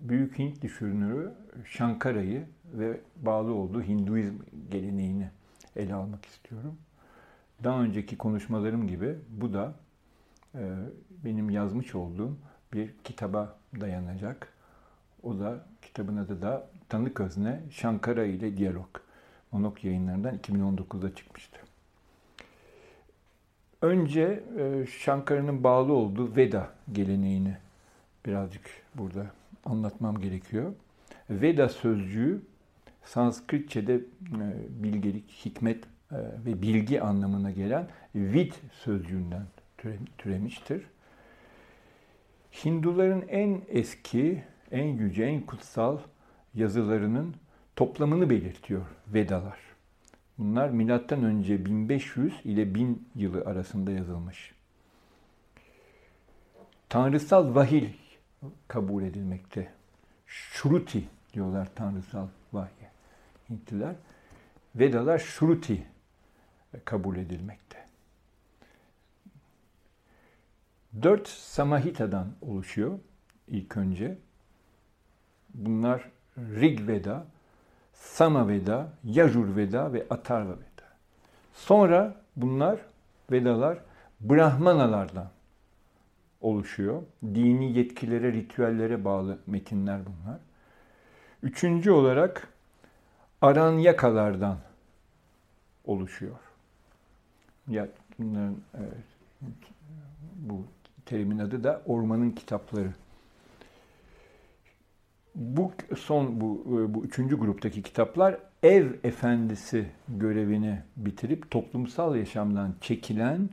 Büyük Hint düşünürü Shankara'yı ve bağlı olduğu Hinduizm geleneğini ele almak istiyorum. Daha önceki konuşmalarım gibi bu da e, benim yazmış olduğum bir kitaba dayanacak. O da kitabın adı da Tanık Özne Shankara ile Diyalog. Monok yayınlarından 2019'da çıkmıştı. Önce e, Shankara'nın bağlı olduğu Veda geleneğini birazcık burada anlatmam gerekiyor. Veda sözcüğü Sanskritçe'de e, bilgelik, hikmet e, ve bilgi anlamına gelen vid sözcüğünden türemiştir. Hinduların en eski, en yüce, en kutsal yazılarının toplamını belirtiyor Vedalar. Bunlar milattan önce 1500 ile 1000 yılı arasında yazılmış. Tanrısal vahil kabul edilmekte. Shruti diyorlar tanrısal vahye. Hintliler. Vedalar Shruti kabul edilmekte. Dört Samahita'dan oluşuyor ilk önce. Bunlar Rig Veda, Sama Veda, Yajur Veda ve Atharva Veda. Sonra bunlar Vedalar Brahmanalardan oluşuyor. Dini yetkilere, ritüellere bağlı metinler bunlar. Üçüncü olarak Aranyakalardan oluşuyor. Ya bunların evet, bu terimin adı da ormanın kitapları. Bu son bu bu üçüncü gruptaki kitaplar ev efendisi görevini bitirip toplumsal yaşamdan çekilen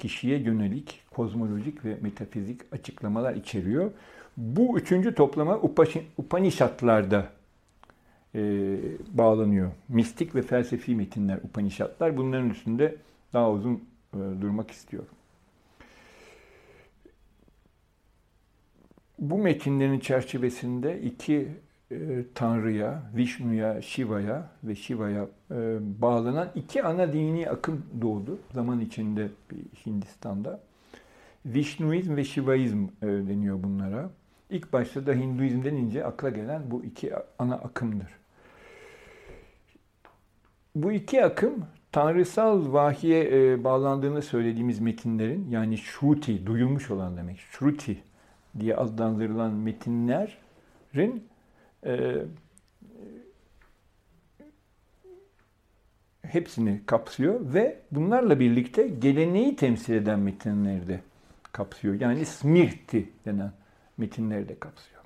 kişiye yönelik kozmolojik ve metafizik açıklamalar içeriyor. Bu üçüncü toplama Upanishadlarda e, bağlanıyor. Mistik ve felsefi metinler Upanishadlar. Bunların üstünde daha uzun e, durmak istiyorum. Bu metinlerin çerçevesinde iki e, tanrıya, Vishnu'ya, Shiva'ya ve Shiva'ya e, bağlanan iki ana dini akım doğdu zaman içinde Hindistan'da. Vishnuizm ve Shivaizm e, deniyor bunlara. İlk başta da Hinduizm denince akla gelen bu iki ana akımdır. Bu iki akım tanrısal vahiye e, bağlandığını söylediğimiz metinlerin yani Shruti, duyulmuş olan demek, Shruti diye adlandırılan metinlerin e, hepsini kapsıyor ve bunlarla birlikte geleneği temsil eden metinleri de kapsıyor. Yani Smirti denen metinleri de kapsıyor.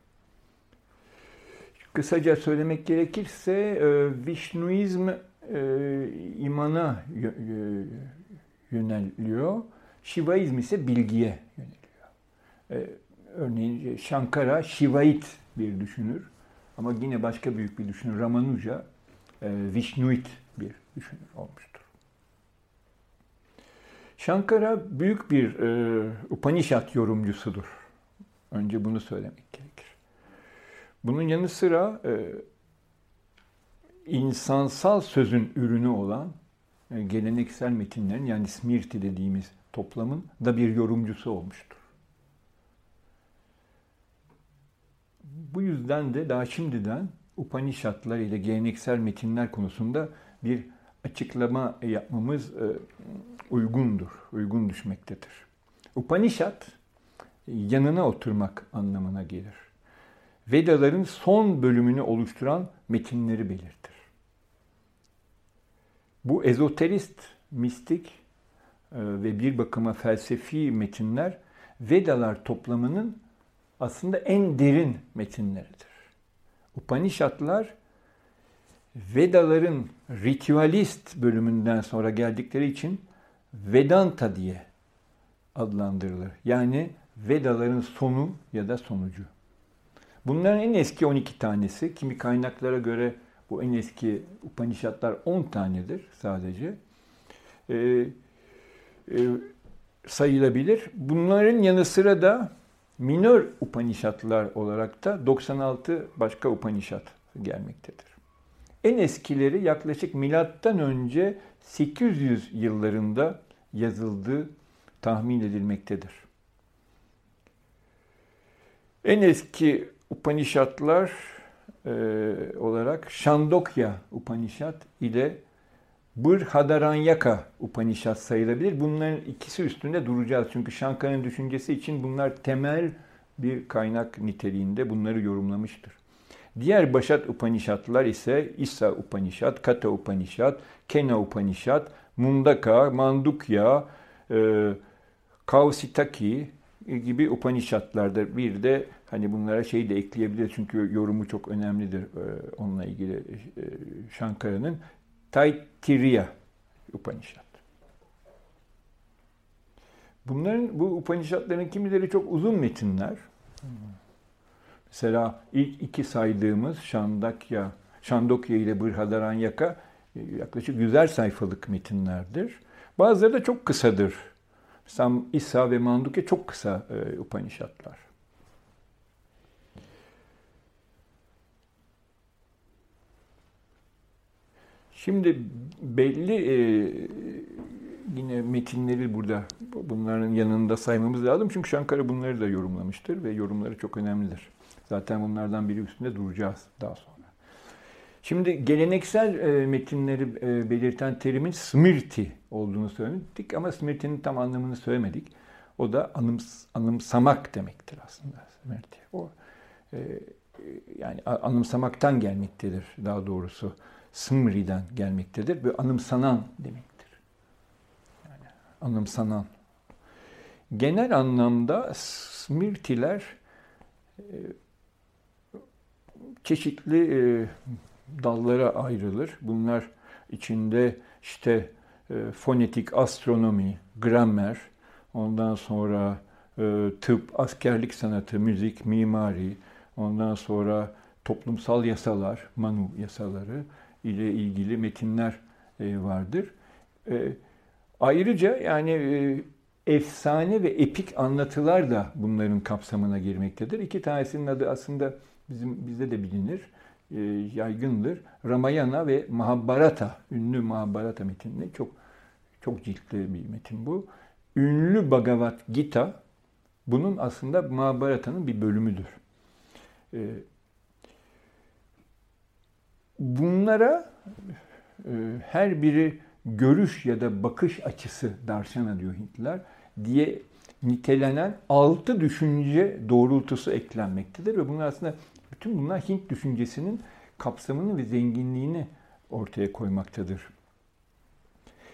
Kısaca söylemek gerekirse e, Vishnuizm e, imana yöneliyor. Shivaizm ise bilgiye yöneliyor. E, örneğin Shankara Shivait bir düşünür. Ama yine başka büyük bir düşünür Ramanuja Vishnuit bir düşünür olmuştur. Shankara büyük bir e, Upanishad yorumcusudur. Önce bunu söylemek gerekir. Bunun yanı sıra e, insansal sözün ürünü olan e, geleneksel metinlerin yani Smirti dediğimiz toplamın da bir yorumcusu olmuştur. Bu yüzden de daha şimdiden Upanishadlar ile geleneksel metinler konusunda bir açıklama yapmamız e, uygundur, uygun düşmektedir. Upanishad yanına oturmak anlamına gelir. Vedaların son bölümünü oluşturan metinleri belirtir. Bu ezoterist, mistik e, ve bir bakıma felsefi metinler Vedalar toplamının aslında en derin metinleridir. Upanishadlar Vedaların ritüelist bölümünden sonra geldikleri için Vedanta diye adlandırılır. Yani Vedaların sonu ya da sonucu. Bunların en eski 12 tanesi, kimi kaynaklara göre bu en eski Upanishadlar 10 tanedir sadece. E, e, sayılabilir. Bunların yanı sıra da minör Upanishadlar olarak da 96 başka Upanishad gelmektedir. En eskileri yaklaşık milattan önce 800 yıllarında yazıldığı tahmin edilmektedir. En eski Upanishadlar e, olarak Shandokya Upanishad ile Brhadaranyaka Upanishad sayılabilir. Bunların ikisi üstünde duracağız. Çünkü Şankara'nın düşüncesi için bunlar temel bir kaynak niteliğinde bunları yorumlamıştır. Diğer Başat Upanishadlar ise İsa Upanishad, Kata Upanishad, Kena Upanishad, Mundaka, Mandukya, e, Kausitaki gibi Upanishadlardır. Bir de hani bunlara şey de ekleyebilir çünkü yorumu çok önemlidir e, onunla ilgili e, Şankara'nın. Taittiriya Upanishad. Bunların bu Upanishadların kimileri çok uzun metinler. Mesela ilk iki saydığımız Şandakya, Şandokya ile Brhadaranyaka e, yaklaşık yüzer sayfalık metinlerdir. Bazıları da çok kısadır. Sam, İsa ve Mandukya çok kısa e, Upanishadlar. Şimdi belli e, yine metinleri burada bunların yanında saymamız lazım. Çünkü Şankara bunları da yorumlamıştır ve yorumları çok önemlidir. Zaten bunlardan biri üstünde duracağız daha sonra. Şimdi geleneksel e, metinleri e, belirten terimin smrti olduğunu söyledik ama smrtinin tam anlamını söylemedik. O da anıms, anımsamak demektir aslında smrti. O e, yani anımsamaktan gelmektedir daha doğrusu. Smri'den gelmektedir ve anımsanan demektir. Yani anımsanan. Genel anlamda smrtiler e, çeşitli e, dallara ayrılır. Bunlar içinde işte e, fonetik, astronomi, gramer, ondan sonra tıp, askerlik sanatı, müzik, mimari, ondan sonra toplumsal yasalar, Manu yasaları ile ilgili metinler e, vardır. E, ayrıca yani e, efsane ve epik anlatılar da bunların kapsamına girmektedir. İki tanesinin adı aslında bizim bizde de bilinir. Yaygındır. Ramayana ve Mahabharata, ünlü Mahabharata metinli çok çok ciltli bir metin bu. Ünlü Bhagavad Gita bunun aslında Mahabharata'nın bir bölümüdür. Bunlara e, her biri görüş ya da bakış açısı darşana diyor Hintliler diye nitelenen altı düşünce doğrultusu eklenmektedir ve bunlar aslında bütün bunlar Hint düşüncesinin kapsamını ve zenginliğini ortaya koymaktadır.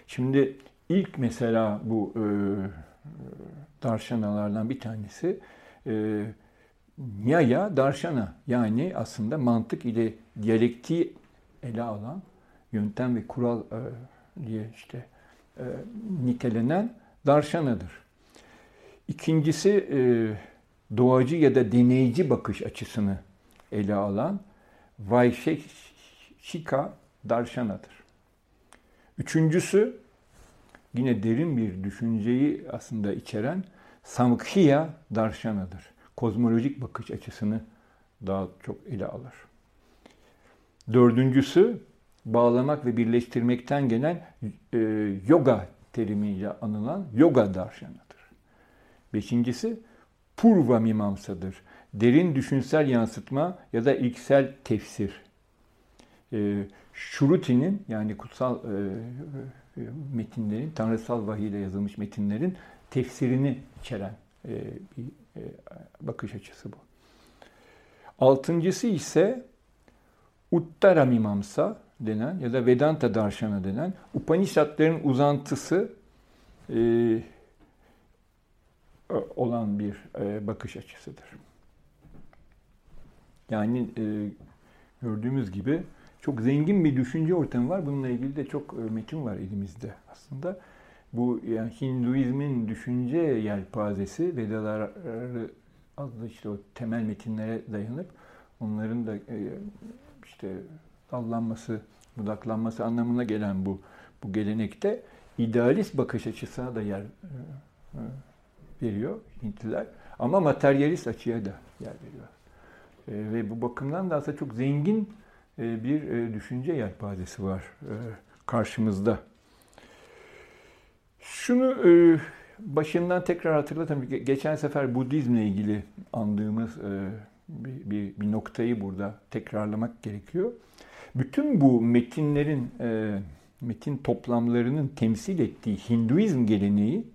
Şimdi ilk mesela bu e, darşanalardan bir tanesi e, Nyaya Darşana yani aslında mantık ile diyalektiği ele alan yöntem ve kural e, diye işte e, nitelenen Darşanadır. İkincisi e, doğacı ya da deneyici bakış açısını ele alan Vaisheshika Darşanadır. Üçüncüsü yine derin bir düşünceyi aslında içeren Samkhya Darşanadır. Kozmolojik bakış açısını daha çok ele alır. Dördüncüsü bağlamak ve birleştirmekten gelen e, yoga terimiyle anılan yoga darşanadır. Beşincisi purva mimamsadır derin düşünsel yansıtma ya da ilksel tefsir. E, Şuruti'nin yani kutsal e, e, metinlerin, tanrısal vahiy ile yazılmış metinlerin tefsirini içeren e, bir e, bakış açısı bu. Altıncısı ise Uttara Mimamsa denen ya da Vedanta Darshana denen Upanishadların uzantısı e, olan bir e, bakış açısıdır. Yani e, gördüğümüz gibi çok zengin bir düşünce ortamı var. Bununla ilgili de çok e, metin var elimizde aslında. Bu yani Hinduizmin düşünce yelpazesi Vedaları adlı işte o temel metinlere dayanıp onların da e, işte dallanması, budaklanması anlamına gelen bu bu gelenekte idealist bakış açısına da yer e, e, veriyor Hintliler. Ama materyalist açıya da yer veriyor. E, ve bu bakımdan da aslında çok zengin bir düşünce yelpazesi var karşımızda. Şunu başından tekrar hatırlatalım. Geçen sefer Budizmle ilgili andığımız bir, bir, bir noktayı burada tekrarlamak gerekiyor. Bütün bu metinlerin, e, metin toplamlarının temsil ettiği Hinduizm geleneği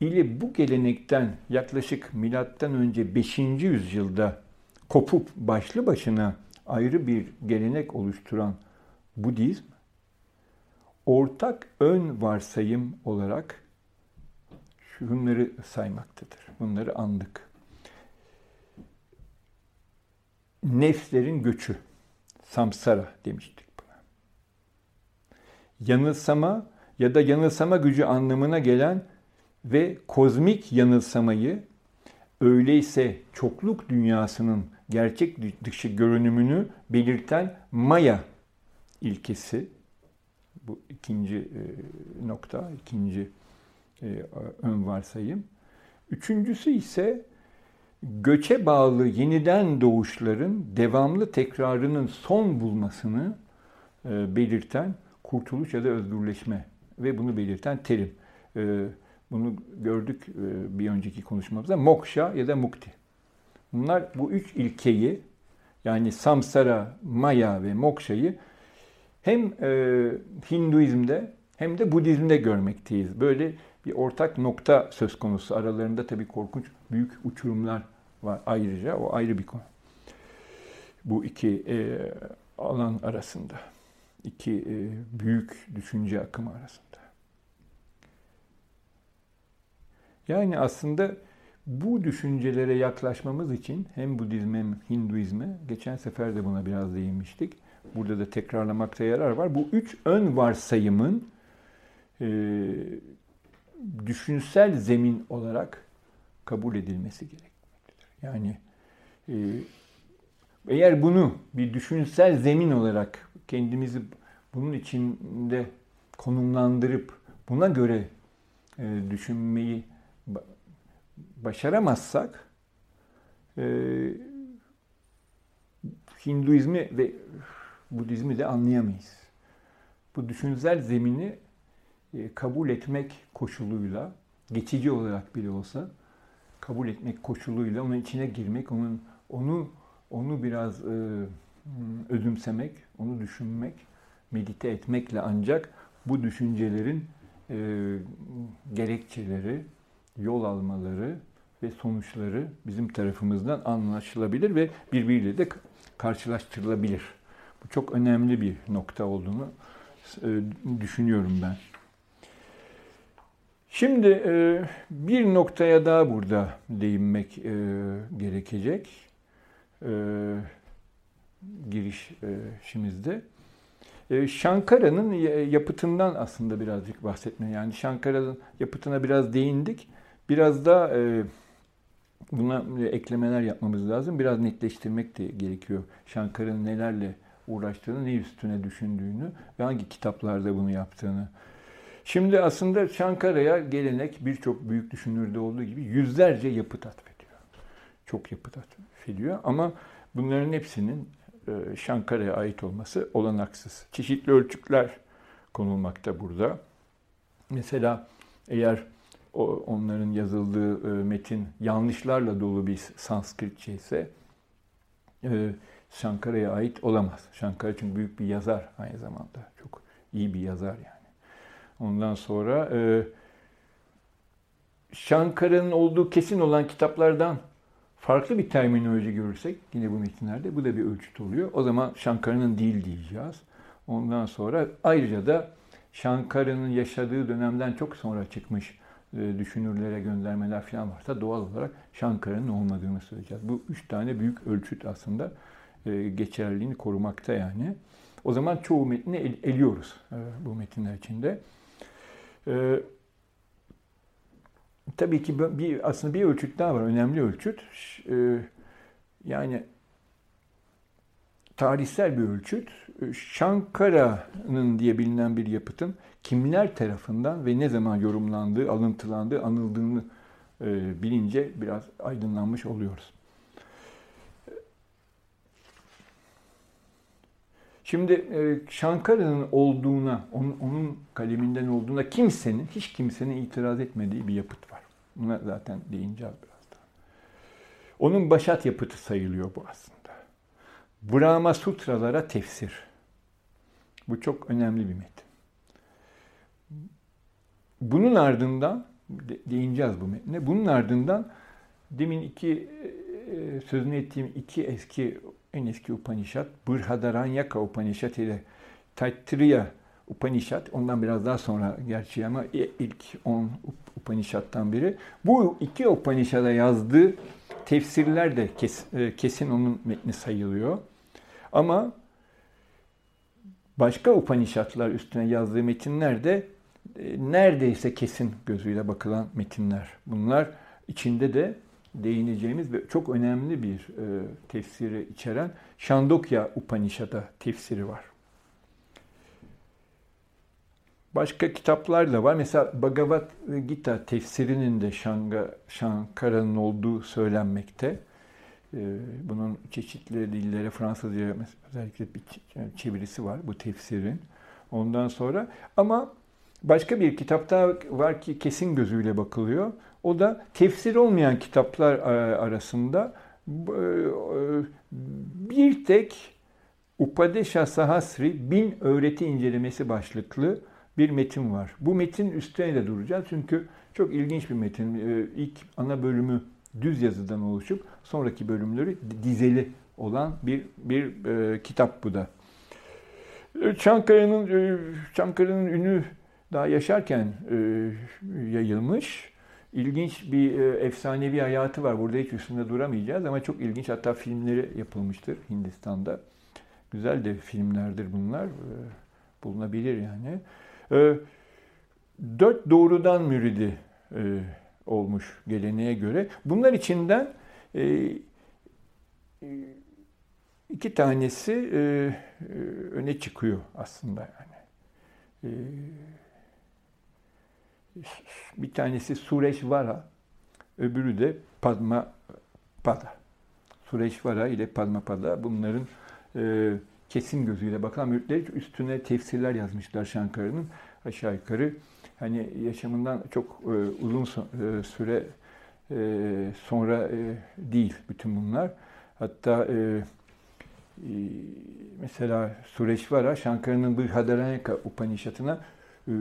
ile bu gelenekten yaklaşık milattan önce 5. yüzyılda kopup başlı başına ayrı bir gelenek oluşturan Budizm ortak ön varsayım olarak şunları saymaktadır. Bunları andık. Nefslerin göçü. Samsara demiştik buna. Yanılsama ya da yanılsama gücü anlamına gelen ve kozmik yanılsamayı öyleyse çokluk dünyasının gerçek dışı görünümünü belirten Maya ilkesi bu ikinci e, nokta, ikinci e, ön varsayım. Üçüncüsü ise göçe bağlı yeniden doğuşların devamlı tekrarının son bulmasını e, belirten kurtuluş ya da özgürleşme ve bunu belirten terim. E, bunu gördük e, bir önceki konuşmamızda. Moksha ya da mukti. Bunlar bu üç ilkeyi yani samsara, maya ve moksha'yı hem Hinduizm'de hem de Budizm'de görmekteyiz. Böyle bir ortak nokta söz konusu. Aralarında tabii korkunç büyük uçurumlar var ayrıca. O ayrı bir konu. Bu iki e, alan arasında. iki e, büyük düşünce akımı arasında. Yani aslında bu düşüncelere yaklaşmamız için hem Budizme hem Hinduizme, geçen sefer de buna biraz değinmiştik. Burada da tekrarlamakta yarar var. Bu üç ön varsayımın e, düşünsel zemin olarak kabul edilmesi gerek. Yani e, eğer bunu bir düşünsel zemin olarak kendimizi bunun içinde konumlandırıp buna göre e, düşünmeyi başaramazsak e, Hinduizmi ve Budizmi de anlayamayız. Bu düşünsel zemini e, kabul etmek koşuluyla, geçici olarak bile olsa kabul etmek koşuluyla onun içine girmek, onun onu onu biraz e, özümsemek, onu düşünmek, medite etmekle ancak bu düşüncelerin e, gerekçeleri, yol almaları ve sonuçları bizim tarafımızdan anlaşılabilir ve birbiriyle de karşılaştırılabilir. Bu çok önemli bir nokta olduğunu e, düşünüyorum ben. Şimdi e, bir noktaya daha burada değinmek e, gerekecek e, girişimizde. Şankara'nın yapıtından aslında birazcık bahsetme. Yani Şankara'nın yapıtına biraz değindik. Biraz da buna eklemeler yapmamız lazım. Biraz netleştirmek de gerekiyor. Şankara'nın nelerle uğraştığını, ne üstüne düşündüğünü ve hangi kitaplarda bunu yaptığını. Şimdi aslında Şankara'ya gelenek birçok büyük düşünürde olduğu gibi yüzlerce yapıt atfediyor. Çok yapıt atfediyor ama bunların hepsinin e, Şankara'ya ait olması olanaksız. Çeşitli ölçütler konulmakta burada. Mesela eğer onların yazıldığı e, metin yanlışlarla dolu bir Sanskritçe ise e, Şankara'ya ait olamaz. Şankara çünkü büyük bir yazar aynı zamanda. Çok iyi bir yazar yani. Ondan sonra e, Şankara'nın olduğu kesin olan kitaplardan farklı bir terminoloji görürsek yine bu metinlerde bu da bir ölçüt oluyor. O zaman Şankara'nın değil diyeceğiz. Ondan sonra ayrıca da Şankara'nın yaşadığı dönemden çok sonra çıkmış e, düşünürlere göndermeler falan varsa doğal olarak Şankara'nın olmadığını söyleyeceğiz. Bu üç tane büyük ölçüt aslında e, geçerliliğini korumakta yani. O zaman çoğu metni el, eliyoruz e, bu metinler içinde. Ee, tabii ki bir aslında bir ölçüt daha var, önemli ölçüt. Ee, yani tarihsel bir ölçüt. Şankara'nın diye bilinen bir yapıtın kimler tarafından ve ne zaman yorumlandığı, alıntılandığı, anıldığını e, bilince biraz aydınlanmış oluyoruz. Şimdi e, Şankara'nın olduğuna, onun, kaleminden olduğuna kimsenin, hiç kimsenin itiraz etmediği bir yapıt var. Buna zaten değineceğiz birazdan. Onun başat yapıtı sayılıyor bu aslında. Brahma Sutralara tefsir. Bu çok önemli bir metin. Bunun ardından, değineceğiz bu metne, bunun ardından demin iki e, sözünü ettiğim iki eski en eski Upanishad, Brhadaranyaka Upanishad ile Taittiriya Upanishad, ondan biraz daha sonra gerçi ama ilk 10 Upanishad'tan biri. Bu iki Upanishad'a yazdığı tefsirler de kes, e, kesin onun metni sayılıyor. Ama başka Upanishadlar üstüne yazdığı metinler de e, neredeyse kesin gözüyle bakılan metinler. Bunlar içinde de değineceğimiz ve çok önemli bir e, tefsiri içeren Şandokya Upanishad'a tefsiri var. Başka kitaplar da var. Mesela Bhagavad Gita tefsirinin de Şankara'nın olduğu söylenmekte. E, bunun çeşitli dillere Fransızca özellikle bir çevirisi var bu tefsirin. Ondan sonra ama başka bir kitapta var ki kesin gözüyle bakılıyor. O da tefsir olmayan kitaplar e, arasında e, bir tek Upadesha Sahasri bin öğreti incelemesi başlıklı bir metin var. Bu metin üstüne de duracağız çünkü çok ilginç bir metin. E, ilk ana bölümü düz yazıdan oluşup sonraki bölümleri dizeli olan bir bir e, kitap bu da. Çankaya'nın e, Çankaya'nın ünü daha yaşarken e, yayılmış ilginç bir e, efsanevi hayatı var. Burada hiç üstünde duramayacağız ama çok ilginç. Hatta filmleri yapılmıştır Hindistan'da. Güzel de filmlerdir bunlar. E, bulunabilir yani. E, dört doğrudan müridi e, olmuş geleneğe göre. Bunlar içinden e, iki tanesi e, e, öne çıkıyor aslında yani. E, bir tanesi Sureshvara, öbürü de Padma Pada. Sureshvara ile Padma Pada bunların e, kesin gözüyle bakan müritler üstüne tefsirler yazmışlar Şankara'nın aşağı yukarı. Hani yaşamından çok e, uzun e, süre e, sonra e, değil bütün bunlar. Hatta e, e, mesela Sureshvara Şankara'nın Brihadaranyaka Upanishad'ına e,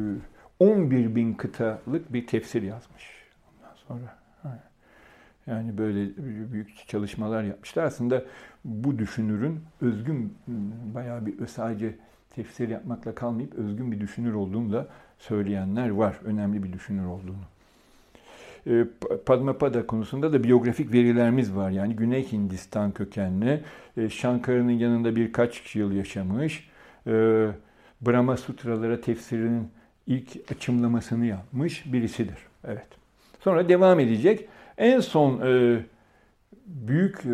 11 bin kıtalık bir tefsir yazmış. Ondan sonra yani böyle büyük çalışmalar yapmışlar. Aslında bu düşünürün özgün, bayağı bir sadece tefsir yapmakla kalmayıp özgün bir düşünür olduğunu da söyleyenler var. Önemli bir düşünür olduğunu. Ee, Padmapada konusunda da biyografik verilerimiz var. Yani Güney Hindistan kökenli. Şankara'nın yanında birkaç yıl yaşamış. Ee, Brahma Sutralara tefsirinin ilk açımlamasını yapmış birisidir. Evet. Sonra devam edecek. En son e, büyük e,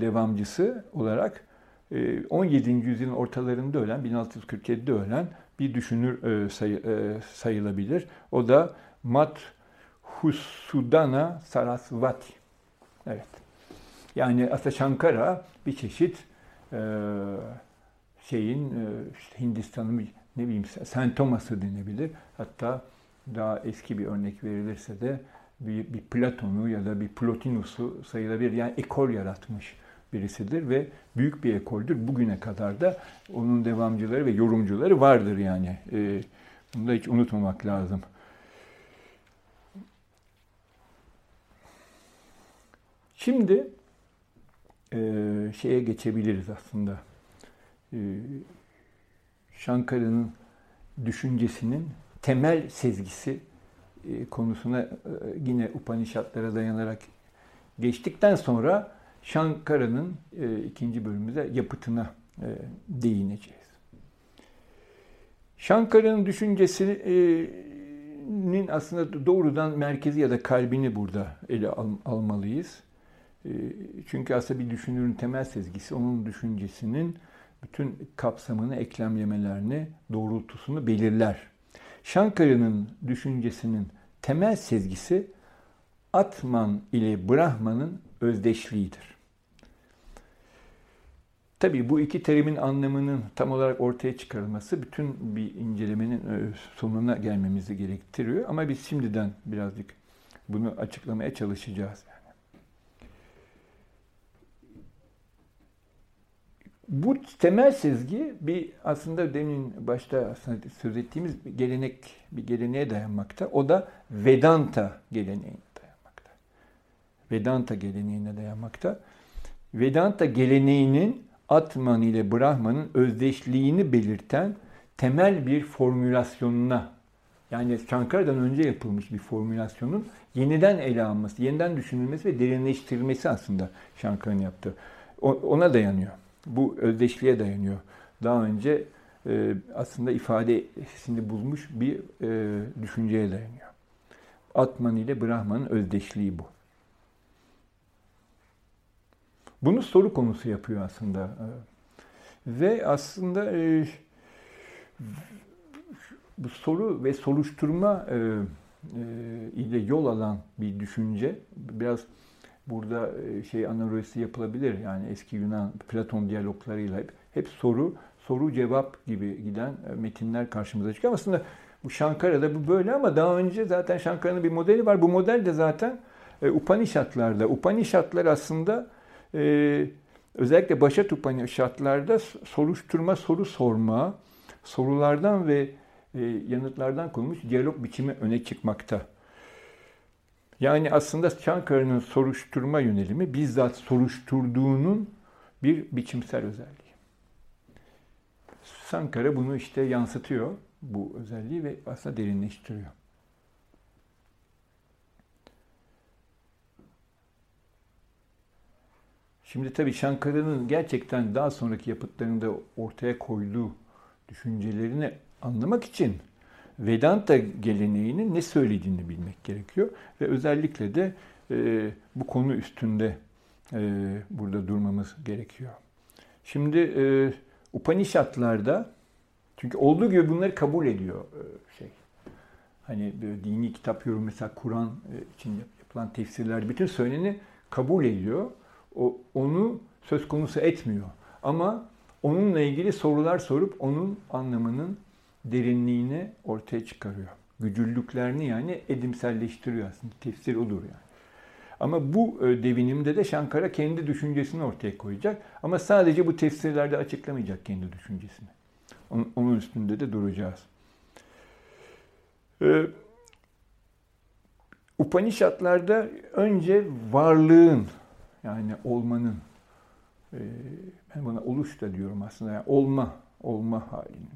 devamcısı olarak e, 17. yüzyılın ortalarında ölen, 1647'de ölen bir düşünür e, say, e, sayılabilir. O da Mat Husudana Sarasvati. Evet. Yani aslında Shankara bir çeşit e, şeyin e, işte Hindistan'ın ne bileyim Saint Thomas'ı denebilir. Hatta daha eski bir örnek verilirse de bir, bir Platon'u ya da bir Plotinus'u sayılabilir. Yani ekol yaratmış birisidir ve büyük bir ekoldür. Bugüne kadar da onun devamcıları ve yorumcuları vardır yani. E, bunu da hiç unutmamak lazım. Şimdi e, şeye geçebiliriz aslında. E, Şankara'nın düşüncesinin temel sezgisi e, konusuna e, yine Upanishadlara dayanarak geçtikten sonra Şankara'nın e, ikinci bölümümüzde yapıtına değineceğiz. Şankara'nın düşüncesinin aslında doğrudan merkezi ya da kalbini burada ele al, almalıyız. Çünkü aslında bir düşünürün temel sezgisi onun düşüncesinin bütün kapsamını, eklemlemelerini, doğrultusunu belirler. Şankara'nın düşüncesinin temel sezgisi Atman ile Brahman'ın özdeşliğidir. Tabii bu iki terimin anlamının tam olarak ortaya çıkarılması bütün bir incelemenin e, sonuna gelmemizi gerektiriyor. Ama biz şimdiden birazcık bunu açıklamaya çalışacağız. Bu temel sezgi bir aslında demin başta aslında söz ettiğimiz bir gelenek, bir geleneğe dayanmakta. O da Vedanta geleneğine dayanmakta. Vedanta geleneğine dayanmakta. Vedanta geleneğinin Atman ile Brahman'ın özdeşliğini belirten temel bir formülasyonuna yani Şankara'dan önce yapılmış bir formülasyonun yeniden ele alınması, yeniden düşünülmesi ve derinleştirilmesi aslında Şankara'nın yaptığı. Ona dayanıyor. Bu özdeşliğe dayanıyor. Daha önce e, aslında ifadesini bulmuş bir e, düşünceye dayanıyor. Atman ile Brahman'ın özdeşliği bu. Bunu soru konusu yapıyor aslında. Ve aslında e, bu soru ve soruşturma e, e, ile yol alan bir düşünce biraz burada e, şey analojisi yapılabilir. Yani eski Yunan Platon diyaloglarıyla hep, hep soru, soru cevap gibi giden e, metinler karşımıza çıkıyor. Aslında bu Şankara'da bu böyle ama daha önce zaten Şankara'nın bir modeli var. Bu model de zaten e, Upanishadlarda. Upanishadlar aslında e, özellikle Başat Upanishadlarda soruşturma, soru sorma, sorulardan ve e, yanıtlardan kurulmuş diyalog biçimi öne çıkmakta. Yani aslında Şankara'nın soruşturma yönelimi bizzat soruşturduğunun bir biçimsel özelliği. Sankara bunu işte yansıtıyor bu özelliği ve aslında derinleştiriyor. Şimdi tabii Şankara'nın gerçekten daha sonraki yapıtlarında ortaya koyduğu düşüncelerini anlamak için Vedanta geleneğinin ne söylediğini bilmek gerekiyor. Ve özellikle de e, bu konu üstünde e, burada durmamız gerekiyor. Şimdi e, Upanishadlarda çünkü olduğu gibi bunları kabul ediyor e, şey. Hani dini kitap yorum mesela Kur'an e, için yapılan tefsirler bütün söyleni kabul ediyor o, onu söz konusu etmiyor. Ama onunla ilgili sorular sorup onun anlamının derinliğini ortaya çıkarıyor. Gücüllüklerini yani edimselleştiriyor aslında. Tefsir odur yani. Ama bu e, devinimde de Şankara kendi düşüncesini ortaya koyacak. Ama sadece bu tefsirlerde açıklamayacak kendi düşüncesini. Onun üstünde de duracağız. Ee, Upanishadlarda önce varlığın yani olmanın, e, ben buna oluş da diyorum aslında. Yani olma, olma halinin,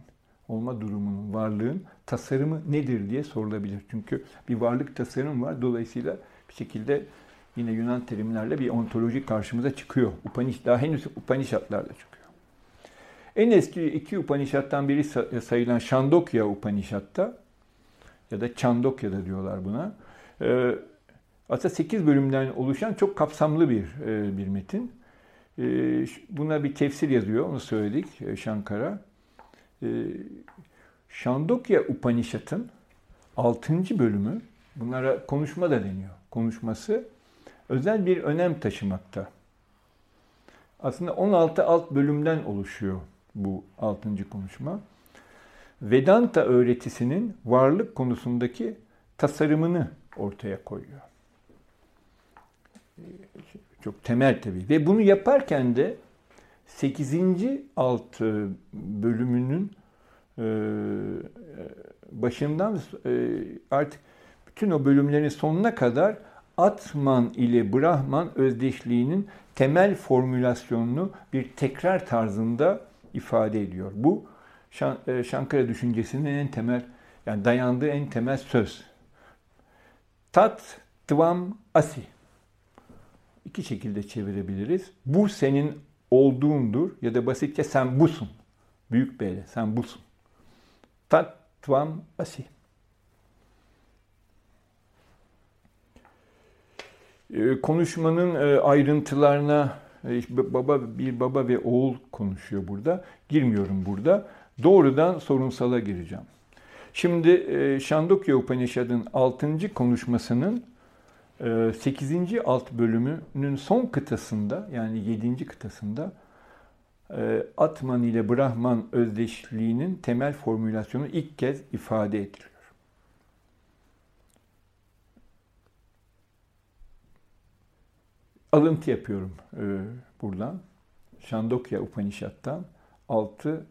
olma durumunun, varlığın tasarımı nedir diye sorulabilir. Çünkü bir varlık tasarım var. Dolayısıyla bir şekilde yine Yunan terimlerle bir ontoloji karşımıza çıkıyor. Upanish, daha henüz Upanishadlarla çıkıyor. En eski iki Upanishad'dan biri sayılan Shandokya Upanishad'da ya da Chandokya diyorlar buna. E, aslında 8 bölümden oluşan çok kapsamlı bir e, bir metin. E, buna bir tefsir yazıyor, onu söyledik e, Shankara. Şandokya Upanishad'ın 6. bölümü, bunlara konuşma da deniyor. Konuşması özel bir önem taşımakta. Aslında 16 alt bölümden oluşuyor bu 6. konuşma. Vedanta öğretisinin varlık konusundaki tasarımını ortaya koyuyor çok temel tabii. Ve bunu yaparken de 8. alt bölümünün e, başından e, artık bütün o bölümlerin sonuna kadar Atman ile Brahman özdeşliğinin temel formülasyonunu bir tekrar tarzında ifade ediyor. Bu e, Şankara düşüncesinin en temel yani dayandığı en temel söz. Tat tvam asi iki şekilde çevirebiliriz. Bu senin olduğundur ya da basitçe sen busun. Büyük B'yle sen busun. Tatvam asi. Ee, konuşmanın e, ayrıntılarına e, baba bir baba ve oğul konuşuyor burada. Girmiyorum burada. Doğrudan sorunsala gireceğim. Şimdi e, Şandokya Upanishad'ın 6. konuşmasının 8. E, alt bölümünün son kıtasında yani 7. kıtasında Atman ile Brahman özdeşliğinin temel formülasyonu ilk kez ifade ediliyor. alıntı yapıyorum e, buradan. Şandokya Upanishad'dan 6,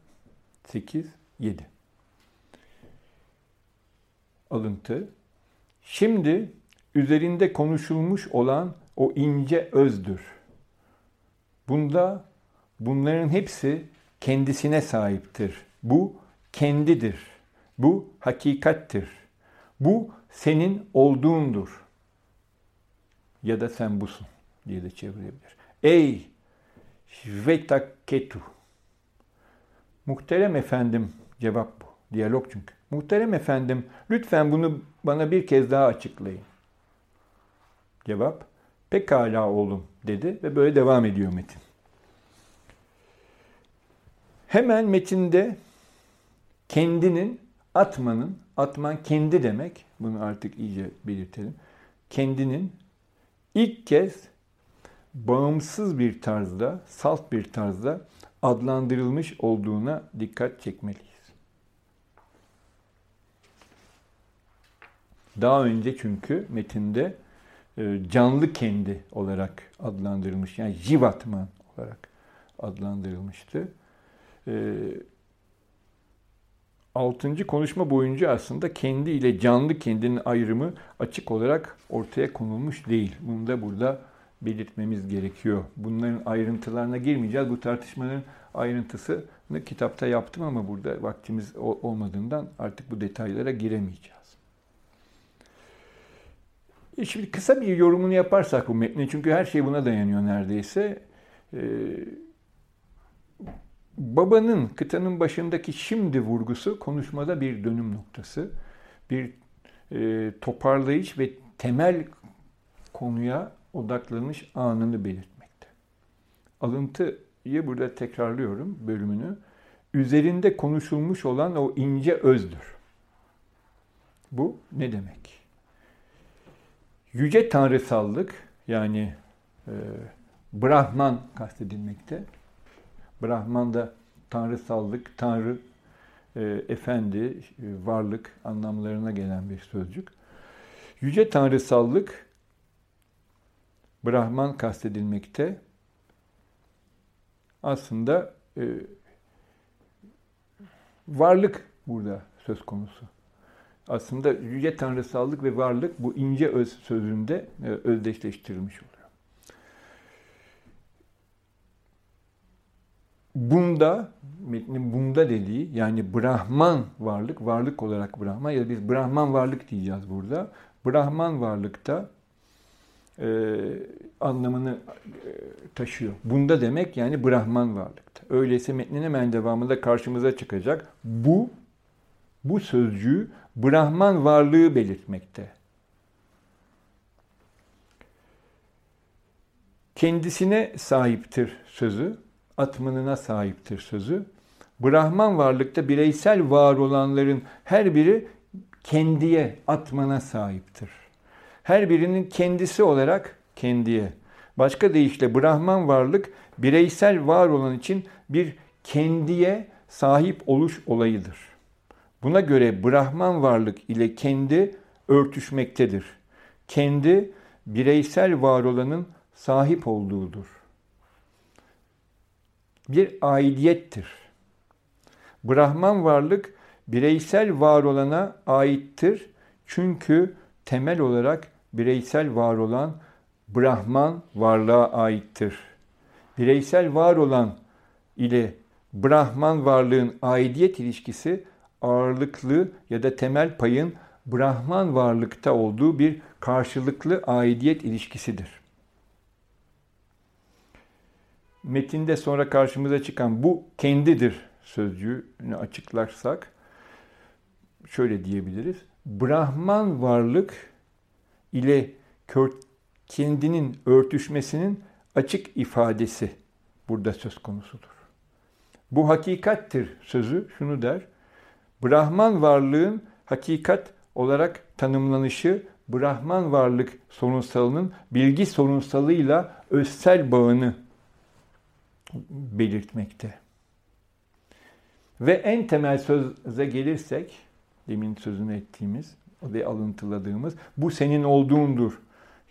8, 7. Alıntı. Şimdi üzerinde konuşulmuş olan o ince özdür. Bunda bunların hepsi kendisine sahiptir. Bu kendidir. Bu hakikattir. Bu senin olduğundur. Ya da sen busun diye de çevirebilir. Ey Shvetaketu. Muhterem efendim, cevap bu. Diyalog çünkü. Muhterem efendim, lütfen bunu bana bir kez daha açıklayın. Cevap, pekala oğlum dedi ve böyle devam ediyor metin. Hemen metinde kendinin, atmanın, atman kendi demek, bunu artık iyice belirtelim. Kendinin ilk kez bağımsız bir tarzda, salt bir tarzda adlandırılmış olduğuna dikkat çekmeliyiz. Daha önce çünkü metinde canlı kendi olarak adlandırılmış, yani jivatman olarak adlandırılmıştı. E, altıncı konuşma boyunca aslında kendi ile canlı kendinin ayrımı açık olarak ortaya konulmuş değil. Bunu da burada belirtmemiz gerekiyor. Bunların ayrıntılarına girmeyeceğiz. Bu tartışmanın ayrıntısını kitapta yaptım ama burada vaktimiz olmadığından artık bu detaylara giremeyeceğiz. E şimdi kısa bir yorumunu yaparsak bu metnin çünkü her şey buna dayanıyor neredeyse. Ee, babanın kıtanın başındaki şimdi vurgusu konuşmada bir dönüm noktası. Bir e, toparlayış ve temel konuya odaklanış anını belirtmekte. Alıntıyı burada tekrarlıyorum bölümünü. Üzerinde konuşulmuş olan o ince özdür. Bu ne demek? Yüce tanrısallık yani e, Brahman kastedilmekte. Brahman da tanrısallık, tanrı, e, efendi, e, varlık anlamlarına gelen bir sözcük. Yüce tanrısallık Brahman kastedilmekte. Aslında e, varlık burada söz konusu. Aslında yüce tanrısallık ve varlık bu ince öz sözünde e, özdeşleştirilmiş oluyor. Bunda, metnin bunda dediği yani Brahman varlık, varlık olarak Brahman ya da biz Brahman varlık diyeceğiz burada. Brahman varlıkta e, anlamını e, taşıyor. Bunda demek yani Brahman varlıkta. Öyleyse metnin hemen devamında karşımıza çıkacak. Bu, bu sözcüğü Brahman varlığı belirtmekte. Kendisine sahiptir sözü, atmanına sahiptir sözü. Brahman varlıkta bireysel var olanların her biri kendiye, atmana sahiptir her birinin kendisi olarak kendiye. Başka deyişle Brahman varlık bireysel var olan için bir kendiye sahip oluş olayıdır. Buna göre Brahman varlık ile kendi örtüşmektedir. Kendi bireysel var olanın sahip olduğudur. Bir aidiyettir. Brahman varlık bireysel var olana aittir. Çünkü temel olarak bireysel var olan Brahman varlığa aittir. Bireysel var olan ile Brahman varlığın aidiyet ilişkisi ağırlıklı ya da temel payın Brahman varlıkta olduğu bir karşılıklı aidiyet ilişkisidir. Metinde sonra karşımıza çıkan bu kendidir sözcüğünü açıklarsak şöyle diyebiliriz. Brahman varlık ile kendinin örtüşmesinin açık ifadesi burada söz konusudur. Bu hakikattir sözü şunu der. Brahman varlığın hakikat olarak tanımlanışı Brahman varlık sorunsalının bilgi sorunsalıyla özsel bağını belirtmekte. Ve en temel söze gelirsek, demin sözünü ettiğimiz ve alıntıladığımız, bu senin olduğundur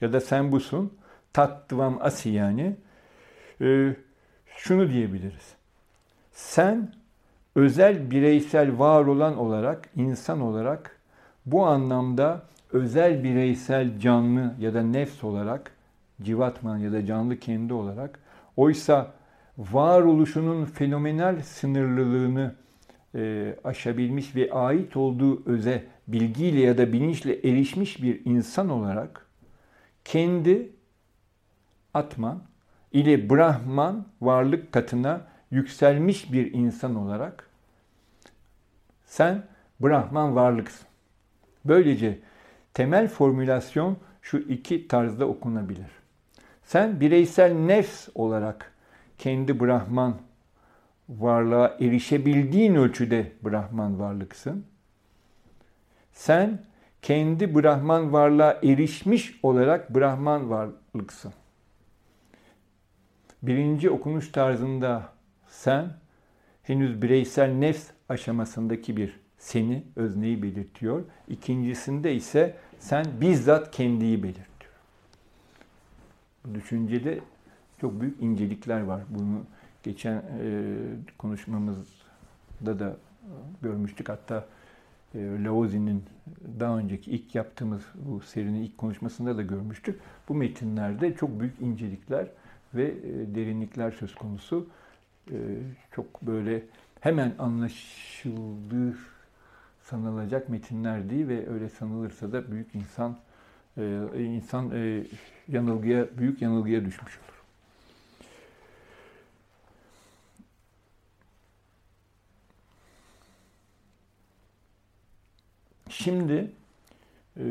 ya da sen busun, tattvam asi yani, e, şunu diyebiliriz. Sen özel bireysel var olan olarak, insan olarak bu anlamda özel bireysel canlı ya da nefs olarak, civatman ya da canlı kendi olarak, oysa varoluşunun fenomenal sınırlılığını e, aşabilmiş ve ait olduğu öze bilgiyle ya da bilinçle erişmiş bir insan olarak kendi Atman ile Brahman varlık katına yükselmiş bir insan olarak sen Brahman varlıksın. Böylece temel formülasyon şu iki tarzda okunabilir. Sen bireysel nefs olarak kendi Brahman varlığa erişebildiğin ölçüde Brahman varlıksın. Sen kendi Brahman varlığa erişmiş olarak Brahman varlıksın. Birinci okunuş tarzında sen henüz bireysel nefs aşamasındaki bir seni, özneyi belirtiyor. İkincisinde ise sen bizzat kendiyi belirtiyor. Bu düşüncede çok büyük incelikler var. Bunu geçen e, konuşmamızda da görmüştük. Hatta e, Laozi'nin daha önceki ilk yaptığımız bu serinin ilk konuşmasında da görmüştük. Bu metinlerde çok büyük incelikler ve e, derinlikler söz konusu. E, çok böyle hemen anlaşıldığı sanılacak metinler değil ve öyle sanılırsa da büyük insan e, insan e, yanılgıya büyük yanılgıya düşmüş olur. Şimdi e,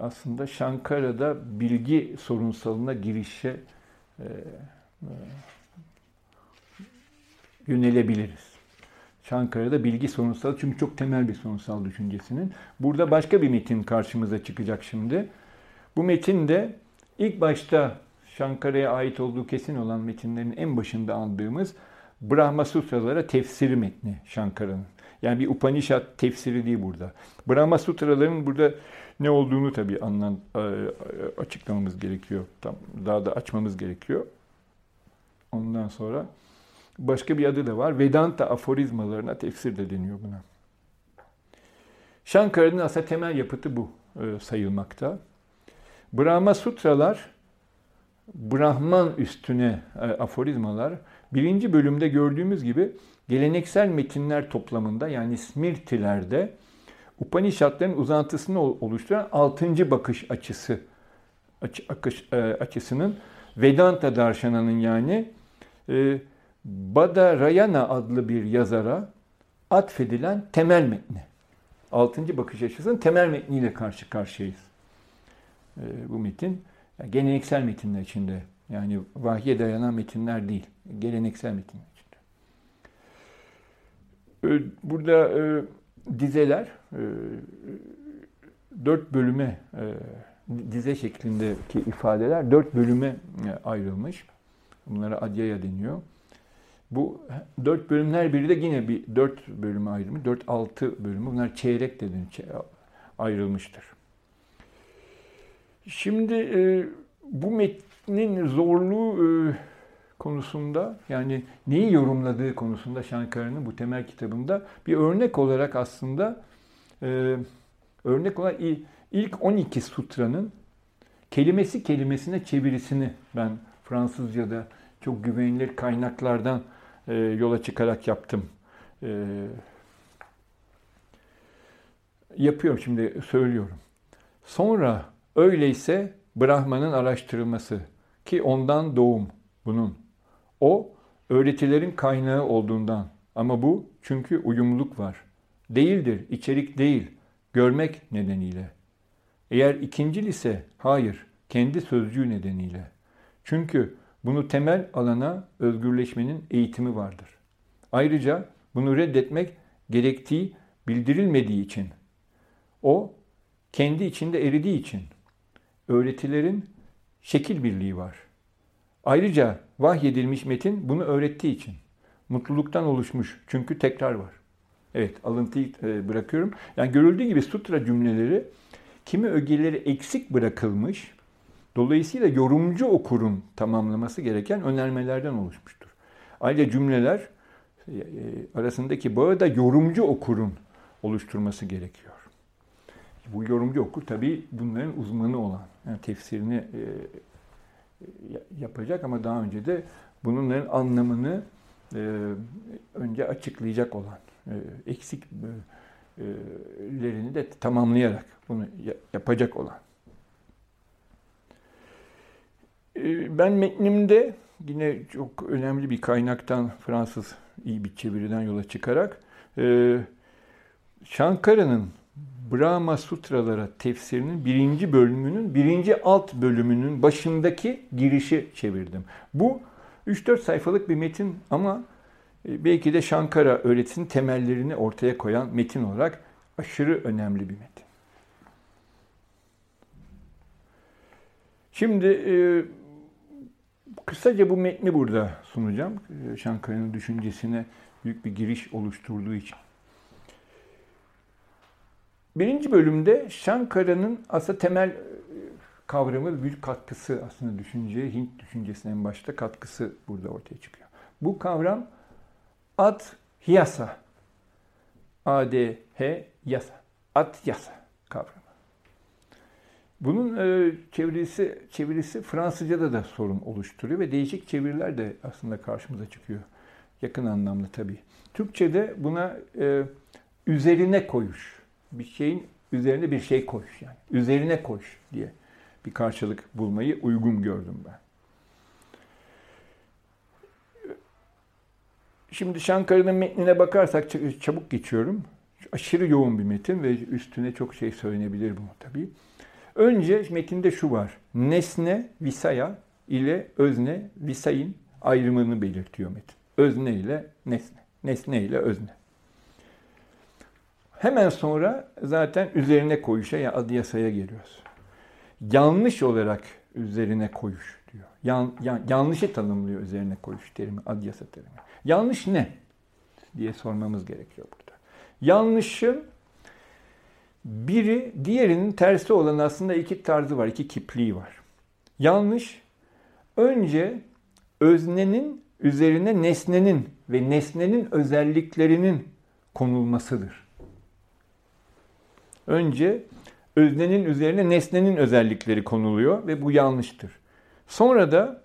aslında Şankara'da bilgi sorunsalına girişe e, yönelebiliriz. Şankara'da bilgi sorunsal çünkü çok temel bir sorunsal düşüncesinin. Burada başka bir metin karşımıza çıkacak şimdi. Bu metin de ilk başta Şankara'ya ait olduğu kesin olan metinlerin en başında andığımız Brahma Sutralara tefsiri metni Şankara'nın. Yani bir Upanishad tefsiri değil burada. Brahma Sutraların burada ne olduğunu tabii anlan, açıklamamız gerekiyor. Tam daha da açmamız gerekiyor. Ondan sonra başka bir adı da var. Vedanta aforizmalarına tefsir de deniyor buna. Şankara'nın aslında temel yapıtı bu e, sayılmakta. Brahma Sutralar, Brahman üstüne e, aforizmalar, birinci bölümde gördüğümüz gibi geleneksel metinler toplamında yani Smrti'lerde Upanishadların uzantısını oluşturan altıncı bakış açısı açı, akış, e, açısının Vedanta Darshana'nın yani e, Badarayana adlı bir yazara atfedilen temel metni. Altıncı bakış açısının temel metniyle karşı karşıyayız. E, bu metin yani geleneksel metinler içinde. Yani vahye dayanan metinler değil. Geleneksel metinler içinde. E, burada e, dizeler e, dört bölüme e, dize şeklindeki ifadeler dört bölüme ayrılmış. Bunlara adyaya deniyor. Bu dört bölümler biri de yine bir dört bölüme ayrılmış. Dört altı bölümü. Bunlar çeyrek de ayrılmıştır. Şimdi e, bu metnin zorluğu e, konusunda yani neyi yorumladığı konusunda Şankara'nın bu temel kitabında bir örnek olarak aslında e, örnek olarak ilk 12 sutranın kelimesi kelimesine çevirisini ben Fransızca'da çok güvenilir kaynaklardan e, yola çıkarak yaptım. E, yapıyorum şimdi söylüyorum. Sonra öyleyse Brahman'ın araştırılması ki ondan doğum bunun. O öğretilerin kaynağı olduğundan ama bu çünkü uyumluluk var. Değildir, içerik değil, görmek nedeniyle. Eğer ikincil ise hayır, kendi sözcüğü nedeniyle. Çünkü bunu temel alana özgürleşmenin eğitimi vardır. Ayrıca bunu reddetmek gerektiği bildirilmediği için, o kendi içinde eridiği için öğretilerin şekil birliği var. Ayrıca vahyedilmiş metin bunu öğrettiği için mutluluktan oluşmuş çünkü tekrar var. Evet alıntıyı e, bırakıyorum. Yani görüldüğü gibi sutra cümleleri kimi ögeleri eksik bırakılmış, dolayısıyla yorumcu okurun tamamlaması gereken önermelerden oluşmuştur. Ayrıca cümleler e, e, arasındaki bağı da yorumcu okurun oluşturması gerekiyor. Bu yorumcu okur tabii bunların uzmanı olan, yani tefsirini yapacak ama daha önce de bunların anlamını önce açıklayacak olan e, eksiklerini de tamamlayarak bunu yapacak olan. E, ben metnimde yine çok önemli bir kaynaktan Fransız iyi bir çeviriden yola çıkarak e, Şankara'nın Brahma Sutralara tefsirinin birinci bölümünün birinci alt bölümünün başındaki girişi çevirdim. Bu 3-4 sayfalık bir metin ama e, belki de Şankara öğretisinin temellerini ortaya koyan metin olarak aşırı önemli bir metin. Şimdi e, kısaca bu metni burada sunacağım. E, Şankara'nın düşüncesine büyük bir giriş oluşturduğu için. Birinci bölümde Şankara'nın aslında temel kavramı büyük katkısı aslında düşünceye, Hint düşüncesine en başta katkısı burada ortaya çıkıyor. Bu kavram At yasa. A-D-H yasa. At yasa kavramı. Bunun e, çevirisi, çevirisi Fransızca'da da sorun oluşturuyor ve değişik çeviriler de aslında karşımıza çıkıyor. Yakın anlamda tabii. Türkçe'de buna e, üzerine koyuş. Bir şeyin üzerine bir şey koyuş yani. Üzerine koyuş diye bir karşılık bulmayı uygun gördüm ben. Şimdi Şankara'nın metnine bakarsak çabuk geçiyorum. Aşırı yoğun bir metin ve üstüne çok şey söylenebilir bu tabii. Önce metinde şu var. Nesne, visaya ile özne, visayin ayrımını belirtiyor metin. Özne ile nesne, nesne ile özne. Hemen sonra zaten üzerine koyuşa ya adı yasaya geliyoruz. Yanlış olarak üzerine koyuş diyor. Yan, yan, yanlışı tanımlıyor üzerine koyuş terimi, adı yasa terimi. Yanlış ne? diye sormamız gerekiyor burada. Yanlışın biri diğerinin tersi olan aslında iki tarzı var, iki kipliği var. Yanlış önce öznenin üzerine nesnenin ve nesnenin özelliklerinin konulmasıdır. Önce öznenin üzerine nesnenin özellikleri konuluyor ve bu yanlıştır. Sonra da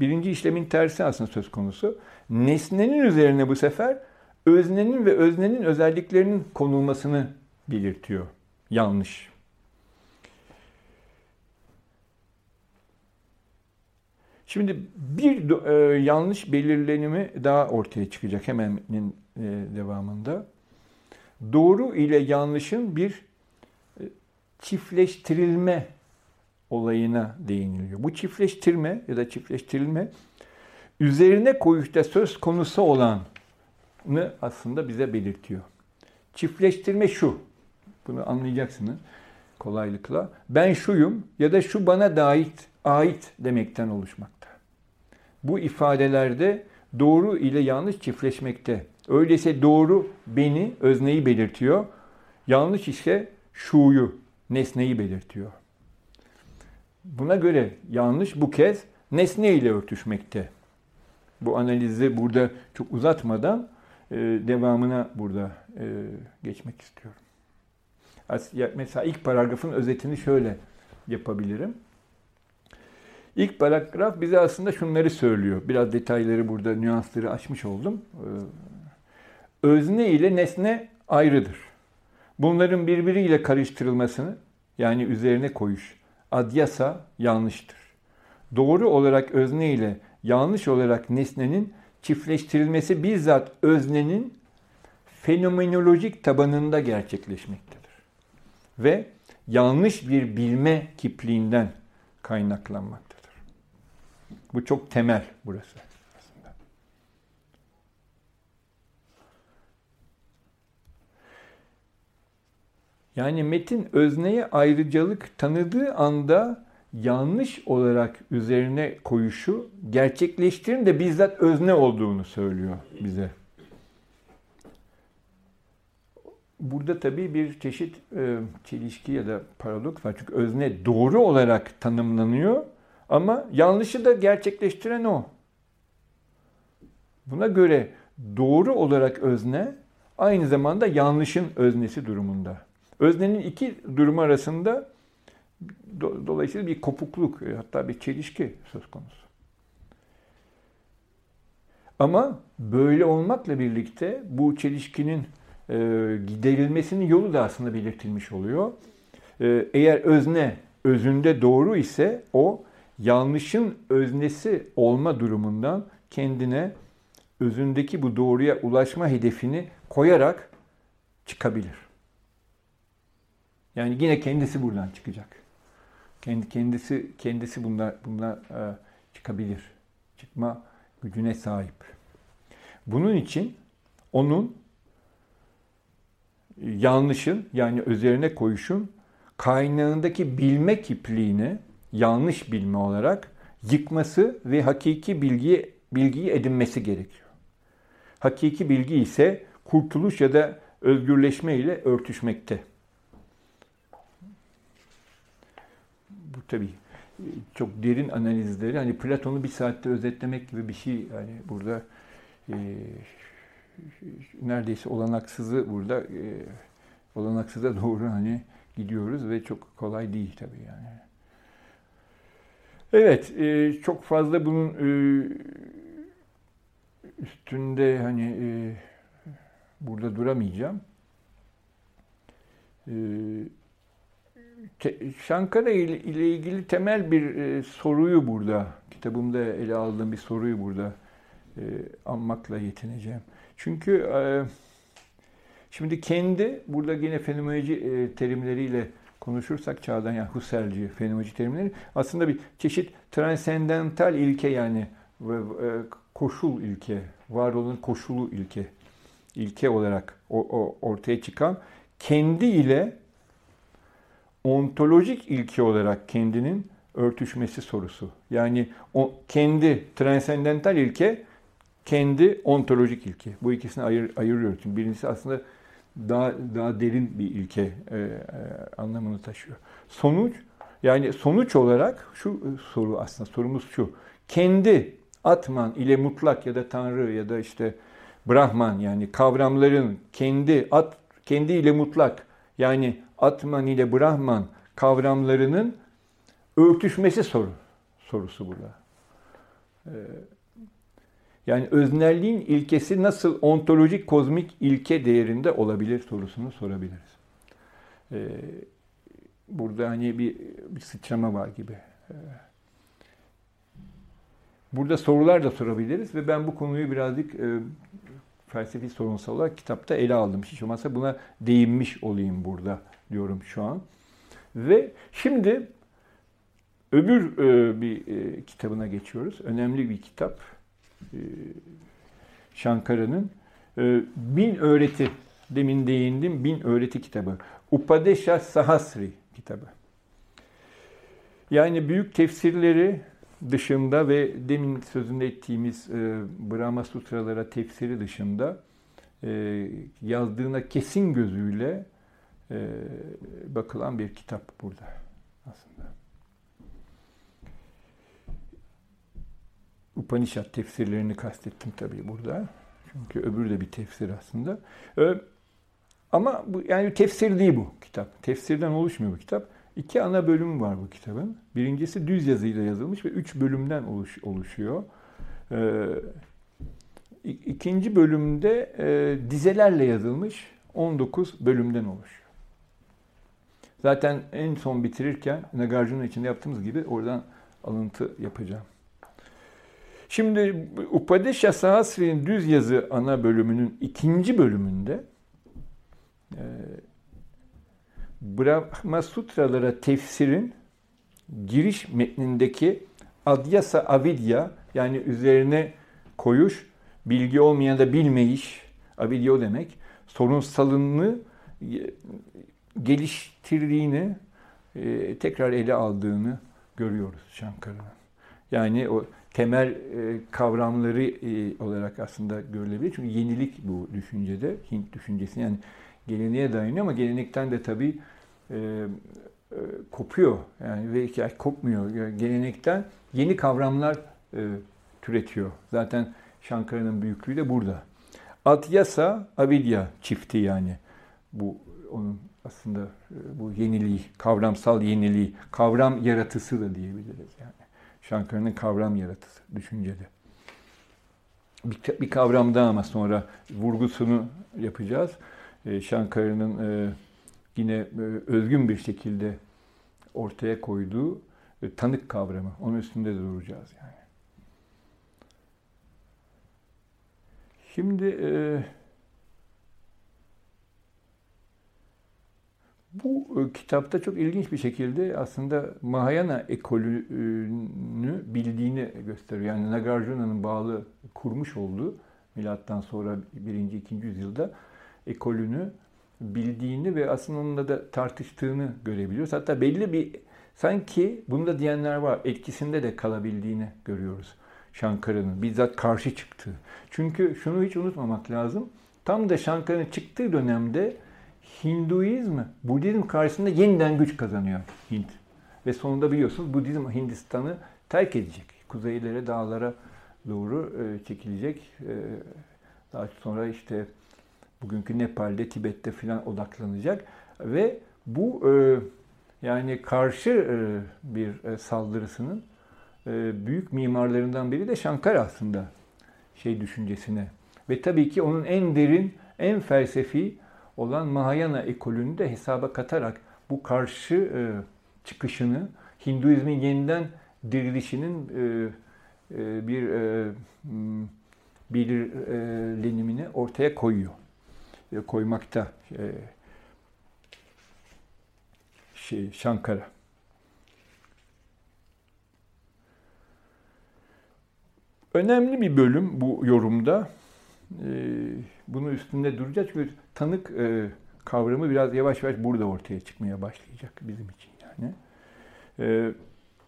birinci işlemin tersi aslında söz konusu. Nesnenin üzerine bu sefer öznenin ve öznenin özelliklerinin konulmasını belirtiyor. Yanlış. Şimdi bir e, yanlış belirlenimi daha ortaya çıkacak hemen e, devamında. Doğru ile yanlışın bir e, çiftleştirilme olayına değiniliyor. Bu çiftleştirme ya da çiftleştirilme üzerine koyuşta söz konusu olanı aslında bize belirtiyor. Çiftleştirme şu. Bunu anlayacaksınız kolaylıkla. Ben şuyum ya da şu bana da ait, ait demekten oluşmakta. Bu ifadelerde doğru ile yanlış çiftleşmekte. Öyleyse doğru beni, özneyi belirtiyor. Yanlış ise şuyu, nesneyi belirtiyor. Buna göre yanlış bu kez nesne ile örtüşmekte. Bu analizi burada çok uzatmadan e, devamına burada e, geçmek istiyorum. Mesela ilk paragrafın özetini şöyle yapabilirim. İlk paragraf bize aslında şunları söylüyor. Biraz detayları burada, nüansları açmış oldum. Ee, özne ile nesne ayrıdır. Bunların birbiriyle karıştırılmasını, yani üzerine koyuş, adyasa yanlıştır. Doğru olarak özne ile yanlış olarak nesnenin çiftleştirilmesi bizzat öznenin fenomenolojik tabanında gerçekleşmektedir. Ve yanlış bir bilme kipliğinden kaynaklanmaktadır. Bu çok temel burası. aslında. Yani metin özneye ayrıcalık tanıdığı anda yanlış olarak üzerine koyuşu gerçekleştirin de bizzat özne olduğunu söylüyor bize. Burada tabii bir çeşit e, çelişki ya da paradoks var. Çünkü özne doğru olarak tanımlanıyor ama yanlışı da gerçekleştiren o. Buna göre doğru olarak özne aynı zamanda yanlışın öznesi durumunda. Öznenin iki durum arasında dolayısıyla bir kopukluk e, hatta bir çelişki söz konusu. Ama böyle olmakla birlikte bu çelişkinin e, giderilmesinin yolu da aslında belirtilmiş oluyor. E, eğer özne özünde doğru ise o yanlışın öznesi olma durumundan kendine özündeki bu doğruya ulaşma hedefini koyarak çıkabilir. Yani yine kendisi buradan çıkacak. Kendi kendisi kendisi bunlar bunlar e, çıkabilir. Çıkma gücüne sahip. Bunun için onun yanlışın yani üzerine koyuşun kaynağındaki bilme kipliğini yanlış bilme olarak yıkması ve hakiki bilgiyi bilgiyi edinmesi gerekiyor. Hakiki bilgi ise kurtuluş ya da özgürleşme ile örtüşmekte. Bu tabii çok derin analizleri hani Platon'u bir saatte özetlemek gibi bir şey yani burada e, neredeyse olanaksızı burada e, olanaksıza doğru hani gidiyoruz ve çok kolay değil tabii yani. Evet, e, çok fazla bunun e, üstünde hani e, burada duramayacağım. E, Şankara ile, ile ilgili temel bir e, soruyu burada, kitabımda ele aldığım bir soruyu burada e, anmakla yetineceğim. Çünkü e, şimdi kendi, burada yine fenomenoloji e, terimleriyle konuşursak çağdan yani Husserlci fenomenoloji terimleri aslında bir çeşit transendental ilke yani e, koşul ilke, var olan koşulu ilke, ilke olarak o, o ortaya çıkan kendi ile ontolojik ilke olarak kendinin örtüşmesi sorusu. Yani o kendi transendental ilke, kendi ontolojik ilke. Bu ikisini ayır, ayırıyoruz. Çünkü birincisi aslında daha daha derin bir ilke e, e, anlamını taşıyor. Sonuç yani sonuç olarak şu soru aslında sorumuz şu. Kendi Atman ile mutlak ya da Tanrı ya da işte Brahman yani kavramların kendi at kendi ile mutlak yani Atman ile Brahman kavramlarının örtüşmesi soru sorusu burada. Ee, yani öznelliğin ilkesi nasıl ontolojik kozmik ilke değerinde olabilir sorusunu sorabiliriz. Ee, burada hani bir, bir sıçrama var gibi. Ee, burada sorular da sorabiliriz ve ben bu konuyu birazcık e, felsefi sorunsal olarak kitapta ele aldım. Hiç olmazsa buna değinmiş olayım burada diyorum şu an. Ve şimdi öbür e, bir e, kitabına geçiyoruz. Önemli bir kitap. E, Şankara'nın e, Bin Öğreti, demin değindim, Bin Öğreti kitabı. Upadesha Sahasri kitabı. Yani büyük tefsirleri dışında ve demin sözünde ettiğimiz e, Brahma Sutralara tefsiri dışında yazdığına kesin gözüyle bakılan bir kitap burada aslında. Upanishad tefsirlerini kastettim tabii burada. Çünkü öbürü de bir tefsir aslında. Ee, ama bu yani tefsir değil bu kitap. Tefsirden oluşmuyor bu kitap. İki ana bölüm var bu kitabın. Birincisi düz yazıyla yazılmış ve üç bölümden oluş, oluşuyor. Ee, ikinci bölümde e, dizelerle yazılmış 19 bölümden oluşuyor. Zaten en son bitirirken Nagarjuna içinde yaptığımız gibi oradan alıntı yapacağım. Şimdi Upadesha Sahasri'nin düz yazı ana bölümünün ikinci bölümünde e, Brahma Sutralara tefsirin giriş metnindeki Adyasa avidya yani üzerine koyuş, bilgi olmayan da bilmeyiş, avidya demek. Sorunsalını geliştirdiğini, e, tekrar ele aldığını görüyoruz Şankara'nın. Yani o temel e, kavramları e, olarak aslında görülebilir. Çünkü yenilik bu düşüncede, Hint düşüncesi yani geleneğe dayanıyor ama gelenekten de tabii e, e, kopuyor. Yani ve yani kopmuyor. Gelenekten yeni kavramlar e, türetiyor. Zaten Şankara'nın büyüklüğü de burada. Atyasa, avidya çifti yani. Bu onun aslında e, bu yeniliği, kavramsal yeniliği, kavram yaratısı da diyebiliriz yani. Şankara'nın kavram yaratısı düşüncede. Bir, bir kavram daha ama sonra vurgusunu yapacağız. Ee, Şankara'nın e, yine e, özgün bir şekilde ortaya koyduğu e, tanık kavramı. Onun üstünde de duracağız yani. Şimdi e, Bu e, kitapta çok ilginç bir şekilde aslında Mahayana ekolünü bildiğini gösteriyor. Yani Nagarjuna'nın bağlı kurmuş olduğu milattan sonra 1. 2. yüzyılda ekolünü bildiğini ve aslında onunla da tartıştığını görebiliyoruz. Hatta belli bir sanki bunu da diyenler var etkisinde de kalabildiğini görüyoruz. Şankara'nın bizzat karşı çıktığı. Çünkü şunu hiç unutmamak lazım. Tam da Şankara'nın çıktığı dönemde Hinduizm, Budizm karşısında yeniden güç kazanıyor Hint. Ve sonunda biliyorsunuz Budizm Hindistan'ı terk edecek. Kuzeylere, dağlara doğru e, çekilecek. E, daha sonra işte bugünkü Nepal'de, Tibet'te filan odaklanacak. Ve bu e, yani karşı bir saldırısının büyük mimarlarından biri de Shankara aslında şey düşüncesine. Ve tabii ki onun en derin, en felsefi olan Mahayana ekolünü de hesaba katarak bu karşı e, çıkışını, Hinduizmin yeniden dirilişinin e, e, bir e, belirlenimini ortaya koyuyor. E, koymakta e, şey Shankara. Önemli bir bölüm bu yorumda. E, bunu üstünde duracağız çünkü tanık e, kavramı biraz yavaş yavaş burada ortaya çıkmaya başlayacak bizim için yani. E,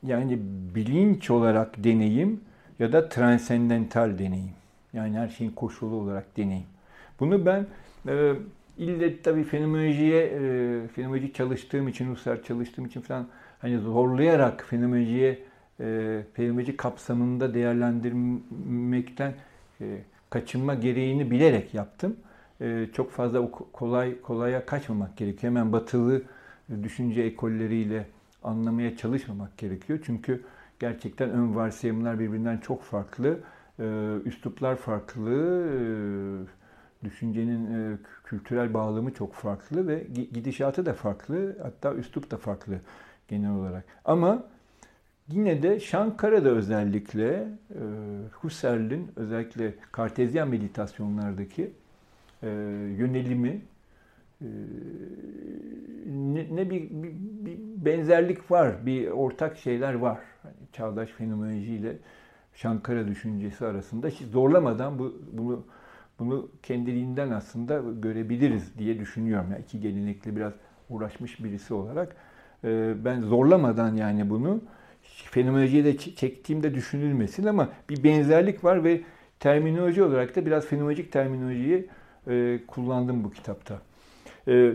yani bilinç olarak deneyim ya da transendental deneyim. Yani her şeyin koşulu olarak deneyim. Bunu ben e, ille tabii fenomenolojiye, e, fenomenoloji çalıştığım için, uluslararası çalıştığım için falan hani zorlayarak fenomenolojiye, e, fenomenoloji kapsamında değerlendirmekten e, kaçınma gereğini bilerek yaptım. Ee, çok fazla kolay kolaya kaçmamak gerekiyor. Hemen batılı düşünce ekolleriyle anlamaya çalışmamak gerekiyor. Çünkü gerçekten ön varsayımlar birbirinden çok farklı. Ee, üsluplar farklı. Ee, düşüncenin e, kültürel bağlamı çok farklı ve gidişatı da farklı. Hatta üslup da farklı genel olarak. Ama Yine de Şankara'da özellikle e, Husserl'in özellikle kartezyen meditasyonlardaki e, yönelimi e, ne, ne bir, bir, bir benzerlik var, bir ortak şeyler var. Hani çağdaş fenomenoloji ile Şankara düşüncesi arasında hiç zorlamadan bu, bunu bunu kendiliğinden aslında görebiliriz diye düşünüyorum. Yani iki gelenekle biraz uğraşmış birisi olarak ben zorlamadan yani bunu fenomenolojiye de çektiğimde düşünülmesin ama bir benzerlik var ve terminoloji olarak da biraz fenomenolojik terminolojiyi e, kullandım bu kitapta. E,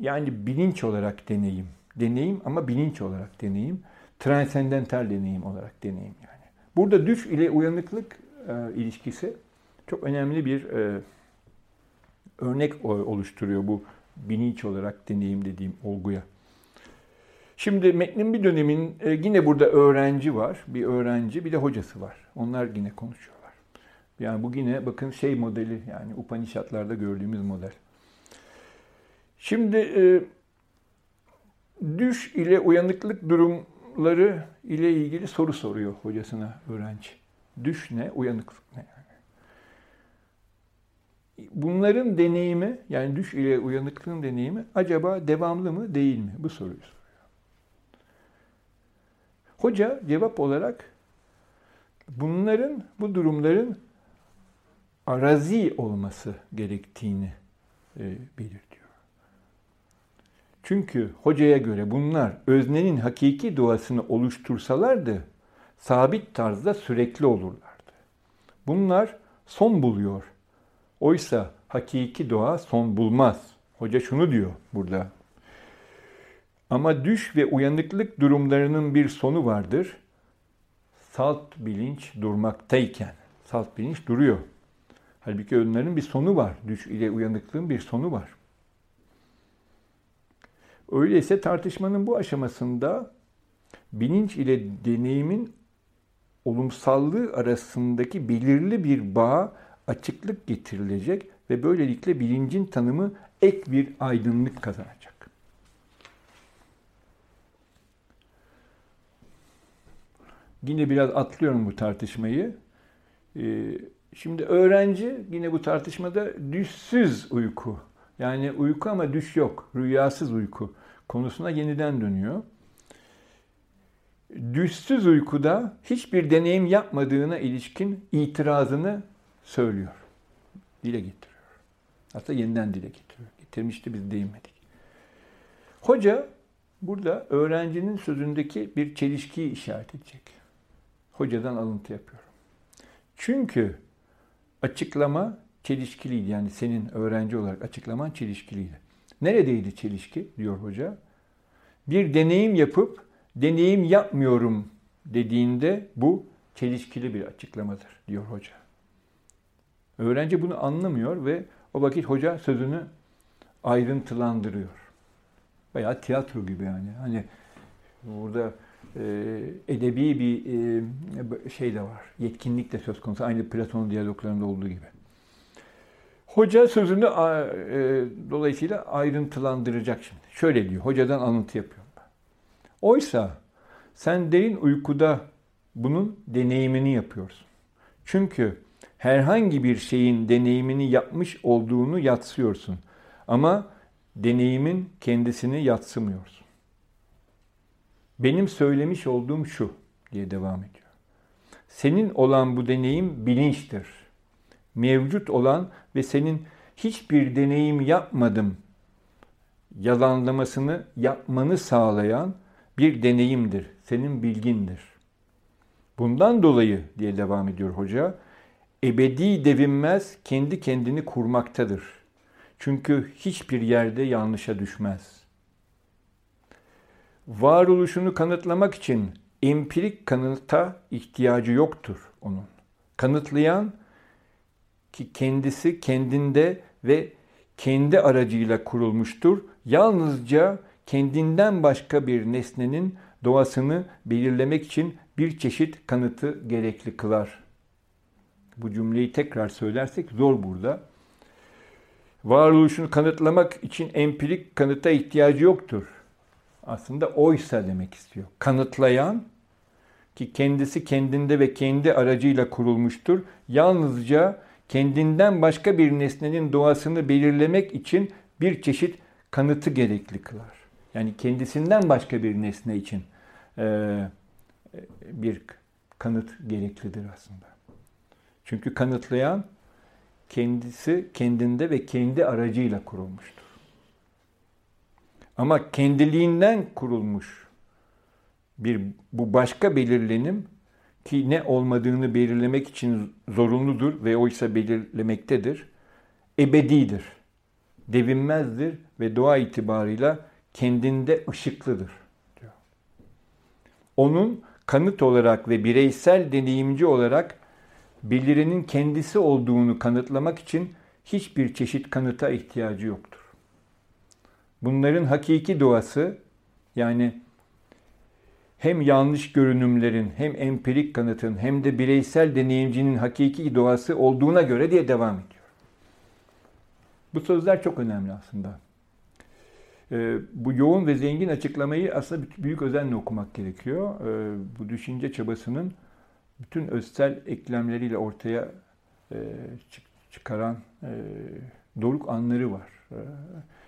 yani bilinç olarak deneyim. Deneyim ama bilinç olarak deneyim. Transendental deneyim olarak deneyim yani. Burada düş ile uyanıklık e, ilişkisi çok önemli bir e, örnek oluşturuyor bu bilinç olarak deneyim dediğim olguya. Şimdi metnin bir dönemin e, yine burada öğrenci var. Bir öğrenci bir de hocası var. Onlar yine konuşuyorlar. Yani bu yine bakın şey modeli yani Upanishadlarda gördüğümüz model. Şimdi e, düş ile uyanıklık durumları ile ilgili soru soruyor hocasına öğrenci. Düş ne, uyanıklık ne? Bunların deneyimi yani düş ile uyanıklığın deneyimi acaba devamlı mı değil mi? Bu soruyu Hoca cevap olarak bunların, bu durumların arazi olması gerektiğini e, belirtiyor. Çünkü hocaya göre bunlar öznenin hakiki doğasını oluştursalardı sabit tarzda sürekli olurlardı. Bunlar son buluyor. Oysa hakiki doğa son bulmaz. Hoca şunu diyor burada. Ama düş ve uyanıklık durumlarının bir sonu vardır. Salt bilinç durmaktayken. Salt bilinç duruyor. Halbuki onların bir sonu var. Düş ile uyanıklığın bir sonu var. Öyleyse tartışmanın bu aşamasında bilinç ile deneyimin olumsallığı arasındaki belirli bir bağ açıklık getirilecek ve böylelikle bilincin tanımı ek bir aydınlık kazanacak. Yine biraz atlıyorum bu tartışmayı. Ee, şimdi öğrenci yine bu tartışmada düşsüz uyku yani uyku ama düş yok, rüyasız uyku konusuna yeniden dönüyor. Düşsüz uykuda hiçbir deneyim yapmadığına ilişkin itirazını söylüyor. Dile getiriyor. Hatta yeniden dile getiriyor. Getirmişti biz değinmedik. Hoca burada öğrencinin sözündeki bir çelişkiyi işaret edecek. Hocadan alıntı yapıyorum. Çünkü açıklama çelişkiliydi. Yani senin öğrenci olarak açıklaman çelişkiliydi. Neredeydi çelişki diyor hoca? Bir deneyim yapıp deneyim yapmıyorum dediğinde bu çelişkili bir açıklamadır diyor hoca. Öğrenci bunu anlamıyor ve o vakit hoca sözünü ayrıntılandırıyor. Veya tiyatro gibi yani. Hani burada edebi bir e, şey de var. Yetkinlik de söz konusu. Aynı Platon'un diyaloglarında olduğu gibi. Hoca sözünü e, dolayısıyla ayrıntılandıracak şimdi. Şöyle diyor, hocadan alıntı yapıyorum ben. Oysa sen derin uykuda bunun deneyimini yapıyorsun. Çünkü herhangi bir şeyin deneyimini yapmış olduğunu yatsıyorsun. Ama deneyimin kendisini yatsımıyorsun. Benim söylemiş olduğum şu diye devam ediyor. Senin olan bu deneyim bilinçtir mevcut olan ve senin hiçbir deneyim yapmadım yalanlamasını yapmanı sağlayan bir deneyimdir. Senin bilgindir. Bundan dolayı diye devam ediyor hoca, ebedi devinmez kendi kendini kurmaktadır. Çünkü hiçbir yerde yanlışa düşmez. Varoluşunu kanıtlamak için empirik kanıta ihtiyacı yoktur onun. Kanıtlayan ki kendisi kendinde ve kendi aracıyla kurulmuştur. Yalnızca kendinden başka bir nesnenin doğasını belirlemek için bir çeşit kanıtı gerekli kılar. Bu cümleyi tekrar söylersek zor burada. Varoluşunu kanıtlamak için empirik kanıta ihtiyacı yoktur. Aslında oysa demek istiyor. Kanıtlayan ki kendisi kendinde ve kendi aracıyla kurulmuştur. Yalnızca kendinden başka bir nesnenin doğasını belirlemek için bir çeşit kanıtı gerekli kılar. Yani kendisinden başka bir nesne için e, bir kanıt gereklidir aslında. Çünkü kanıtlayan kendisi kendinde ve kendi aracıyla kurulmuştur. Ama kendiliğinden kurulmuş bir bu başka belirlenim ki ne olmadığını belirlemek için zorunludur ve oysa belirlemektedir. Ebedidir, devinmezdir ve doğa itibarıyla kendinde ışıklıdır diyor. Onun kanıt olarak ve bireysel deneyimci olarak bildirinin kendisi olduğunu kanıtlamak için hiçbir çeşit kanıta ihtiyacı yoktur. Bunların hakiki doğası yani hem yanlış görünümlerin, hem empirik kanıtın, hem de bireysel deneyimcinin hakiki doğası olduğuna göre diye devam ediyor. Bu sözler çok önemli aslında. Ee, bu yoğun ve zengin açıklamayı aslında büyük özenle okumak gerekiyor. Ee, bu düşünce çabasının bütün özsel eklemleriyle ortaya e, çıkaran e, doruk anları var. Ee,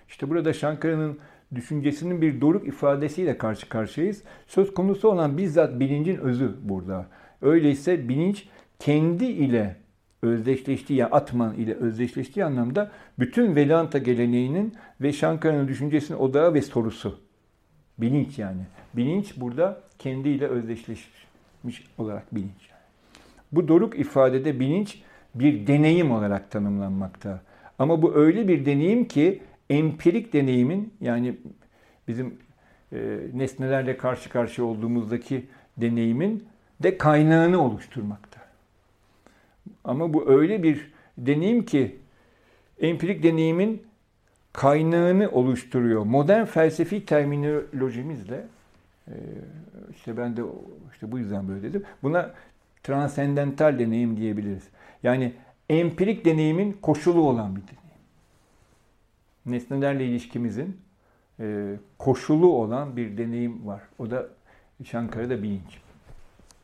işte burada Şankara'nın düşüncesinin bir doruk ifadesiyle karşı karşıyayız. Söz konusu olan bizzat bilincin özü burada. Öyleyse bilinç kendi ile özdeşleştiği, yani Atman ile özdeşleştiği anlamda bütün Vedanta geleneğinin ve Şankara'nın düşüncesinin odağı ve sorusu. Bilinç yani. Bilinç burada kendiyle özdeşleşmiş olarak bilinç. Bu doruk ifadede bilinç bir deneyim olarak tanımlanmakta. Ama bu öyle bir deneyim ki empirik deneyimin yani bizim e, nesnelerle karşı karşıya olduğumuzdaki deneyimin de kaynağını oluşturmakta. Ama bu öyle bir deneyim ki empirik deneyimin kaynağını oluşturuyor. Modern felsefi terminolojimizle e, işte ben de işte bu yüzden böyle dedim. Buna transendental deneyim diyebiliriz. Yani empirik deneyimin koşulu olan bir deneyim. Nesnelerle ilişkimizin e, koşulu olan bir deneyim var. O da Şankara'da bilinç.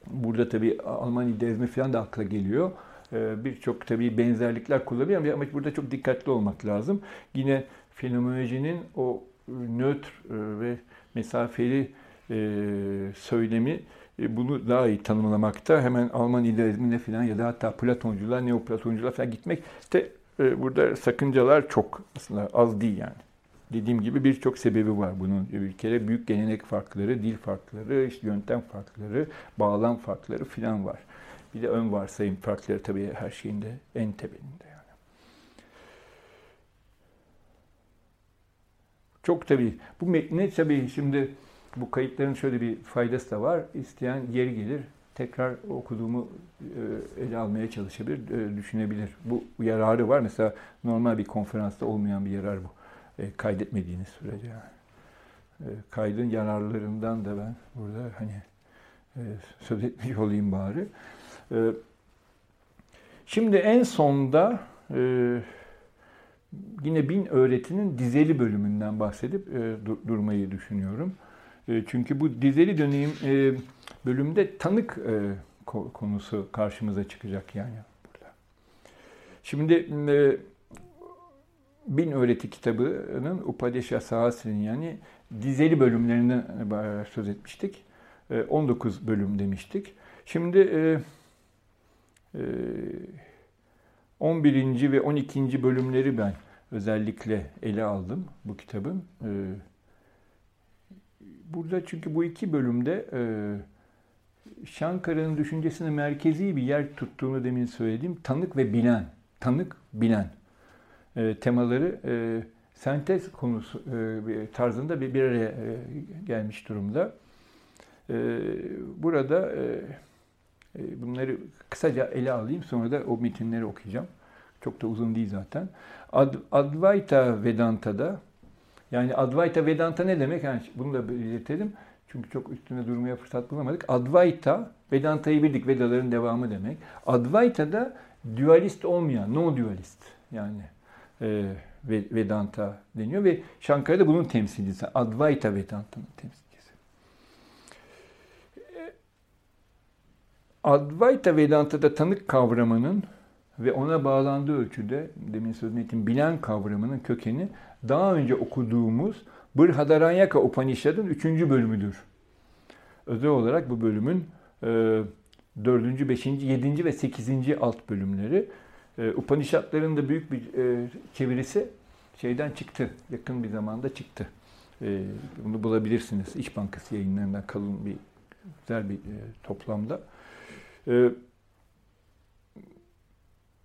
Burada tabii Alman idealizmi falan da akla geliyor. E, Birçok tabii benzerlikler kullanılıyor ama burada çok dikkatli olmak lazım. Yine fenomenolojinin o nötr e, ve mesafeli e, söylemi e, bunu daha iyi tanımlamakta. Hemen Alman idealizmine falan ya da hatta Platoncular, Neoplatoncular falan gitmek de burada sakıncalar çok aslında az değil yani. Dediğim gibi birçok sebebi var bunun. Bir kere büyük gelenek farkları, dil farkları, işte yöntem farkları, bağlam farkları filan var. Bir de ön varsayım farkları tabii her şeyin de en tebelinde yani. Çok tabii. Bu metni tabii şimdi bu kayıtların şöyle bir faydası da var. İsteyen geri gelir, tekrar okuduğumu e, ele almaya çalışabilir, e, düşünebilir. Bu yararı var. Mesela normal bir konferansta olmayan bir yarar bu. E, kaydetmediğiniz sürece. Kaydın yararlarından da ben burada hani söz etmiş olayım bari. Şimdi en sonda yine bin öğretinin dizeli bölümünden bahsedip durmayı düşünüyorum. Çünkü bu dizeli döneyim bölümde tanık e, konusu karşımıza çıkacak yani burada. Şimdi Bin Öğreti kitabının Upadesha Sahasri'nin yani dizeli bölümlerinden söz etmiştik. 19 bölüm demiştik. Şimdi 11. ve 12. bölümleri ben özellikle ele aldım bu kitabın. Burada çünkü bu iki bölümde e, Şankara'nın düşüncesine merkezi bir yer tuttuğunu demin söylediğim tanık ve bilen, tanık, bilen e, temaları e, sentez konusu e, tarzında bir, bir araya e, gelmiş durumda. E, burada e, e, bunları kısaca ele alayım sonra da o metinleri okuyacağım. Çok da uzun değil zaten. Ad, Advaita Vedanta'da yani Advaita Vedanta ne demek? Yani bunu da belirtelim. Çünkü çok üstüne durmaya fırsat bulamadık. Advaita, Vedanta'yı bildik, Vedaların devamı demek. Advaita da dualist olmayan, no dualist yani e, Vedanta deniyor ve Şankara'da bunun temsilcisi. Advaita Vedanta'nın temsilcisi. Advaita Vedanta'da tanık kavramının ve ona bağlandığı ölçüde demin sözünü ettiğim bilen kavramının kökeni daha önce okuduğumuz Brhadaranyaka Upanishad'ın üçüncü bölümüdür. Özel olarak bu bölümün e, dördüncü, beşinci, yedinci ve sekizinci alt bölümleri. E, Upanishad'ların da büyük bir e, çevirisi şeyden çıktı. Yakın bir zamanda çıktı. E, bunu bulabilirsiniz. İş Bankası yayınlarından kalın bir güzel bir toplamda.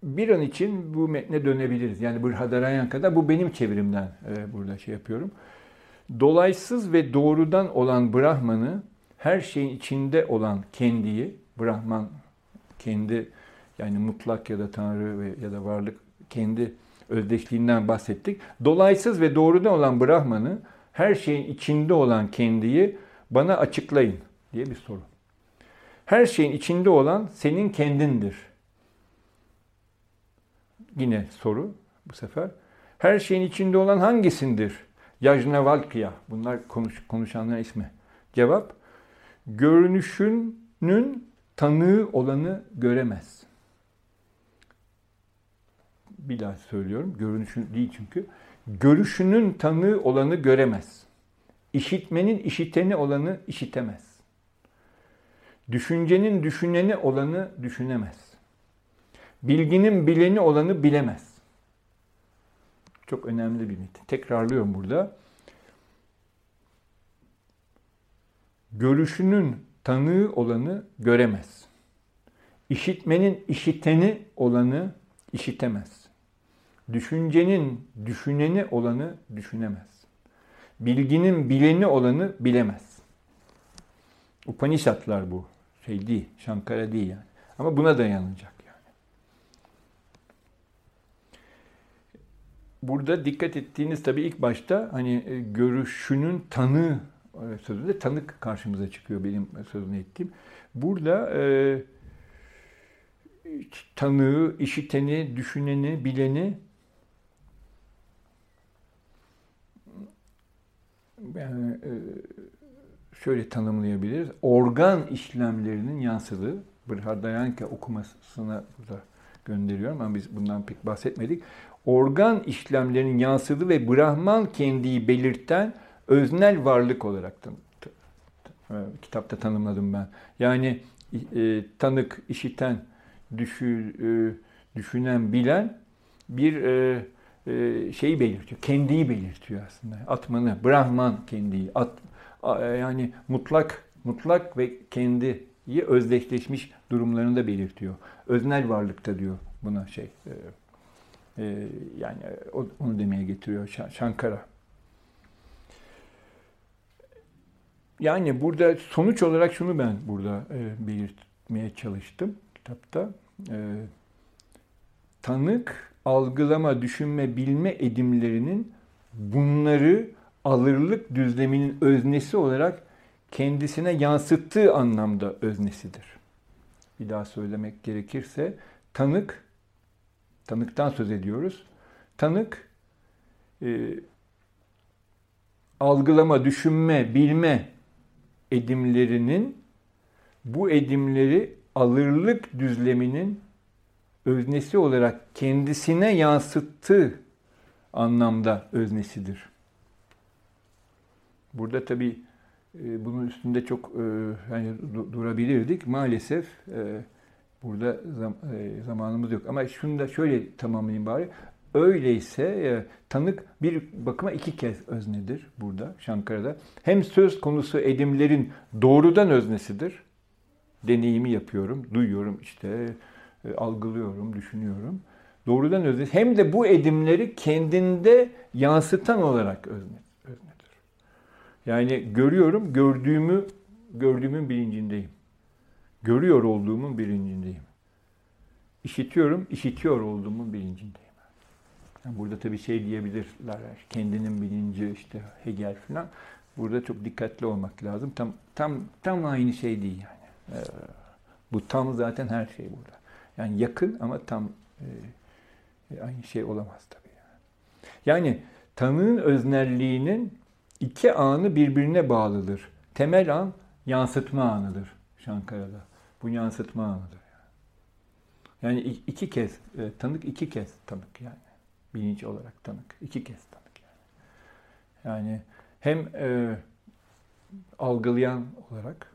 Bir an için bu metne dönebiliriz. Yani Brhadarayan kadar bu benim çevirimden burada şey yapıyorum. Dolaysız ve doğrudan olan Brahman'ı her şeyin içinde olan kendiyi, Brahman kendi yani mutlak ya da Tanrı ve ya da varlık kendi özdeşliğinden bahsettik. Dolaysız ve doğrudan olan Brahman'ı her şeyin içinde olan kendiyi bana açıklayın diye bir soru. Her şeyin içinde olan senin kendindir. Yine soru bu sefer. Her şeyin içinde olan hangisindir? Yajnavalkya. Bunlar konuş, konuşanların ismi. Cevap. Görünüşünün tanığı olanı göremez. Bir daha söylüyorum. Görünüşün değil çünkü. Görüşünün tanığı olanı göremez. İşitmenin işiteni olanı işitemez. Düşüncenin düşüneni olanı düşünemez. Bilginin bileni olanı bilemez. Çok önemli bir metin. Tekrarlıyorum burada. Görüşünün tanığı olanı göremez. İşitmenin işiteni olanı işitemez. Düşüncenin düşüneni olanı düşünemez. Bilginin bileni olanı bilemez. Upanishadlar bu. Şey değil, Shankara değil yani. Ama buna dayanacak yani. Burada dikkat ettiğiniz tabii ilk başta hani e, görüşünün tanı e, sözünde tanık karşımıza çıkıyor benim sözünü ettiğim. Burada e, tanığı, işiteni, düşüneni, bileni yani e, şöyle tanımlayabiliriz. Organ işlemlerinin yansıdığı, Brihadayanka okumasına burada gönderiyorum ama biz bundan pek bahsetmedik. Organ işlemlerinin yansıdığı ve Brahman kendiyi belirten öznel varlık olarak e, kitapta tanımladım ben. Yani e, tanık, işiten, düşü, e, düşünen, bilen bir e, e, şeyi belirtiyor. Kendiyi belirtiyor aslında. Atmanı, Brahman kendiyi. At, yani mutlak mutlak ve kendiyi özdeşleşmiş durumlarında belirtiyor. Öznel varlıkta diyor buna şey. E, e, yani onu demeye getiriyor Shankara. Yani burada sonuç olarak şunu ben burada e, belirtmeye çalıştım kitapta. E, tanık algılama, düşünme, bilme edimlerinin bunları alırlık düzleminin öznesi olarak kendisine yansıttığı anlamda öznesidir. Bir daha söylemek gerekirse tanık, tanıktan söz ediyoruz. Tanık e, algılama, düşünme, bilme edimlerinin bu edimleri alırlık düzleminin öznesi olarak kendisine yansıttığı anlamda öznesidir. Burada tabii e, bunun üstünde çok e, yani durabilirdik. Maalesef e, burada zamanımız yok. Ama şunu da şöyle tamamlayayım bari. Öyleyse tanık bir bakıma iki kez öznedir burada Şankara'da. Hem söz konusu edimlerin doğrudan öznesidir. Deneyimi yapıyorum, duyuyorum işte e, algılıyorum, düşünüyorum. Doğrudan özne. Hem de bu edimleri kendinde yansıtan olarak özne, öznedir. Yani görüyorum, gördüğümü gördüğümün bilincindeyim. Görüyor olduğumun bilincindeyim. İşitiyorum, işitiyor olduğumun bilincindeyim. Yani burada tabii şey diyebilirler, kendinin bilinci işte Hegel falan. Burada çok dikkatli olmak lazım. Tam tam tam aynı şey değil yani. Ee, bu tam zaten her şey burada. Yani yakın ama tam e, e, aynı şey olamaz tabii. Yani. yani tanığın öznelliğinin iki anı birbirine bağlıdır. Temel an yansıtma anıdır Şankara'da. Bu yansıtma anıdır. Yani, yani iki kez, e, tanık iki kez tanık yani. Bilinç olarak tanık. iki kez tanık yani. Yani hem e, algılayan olarak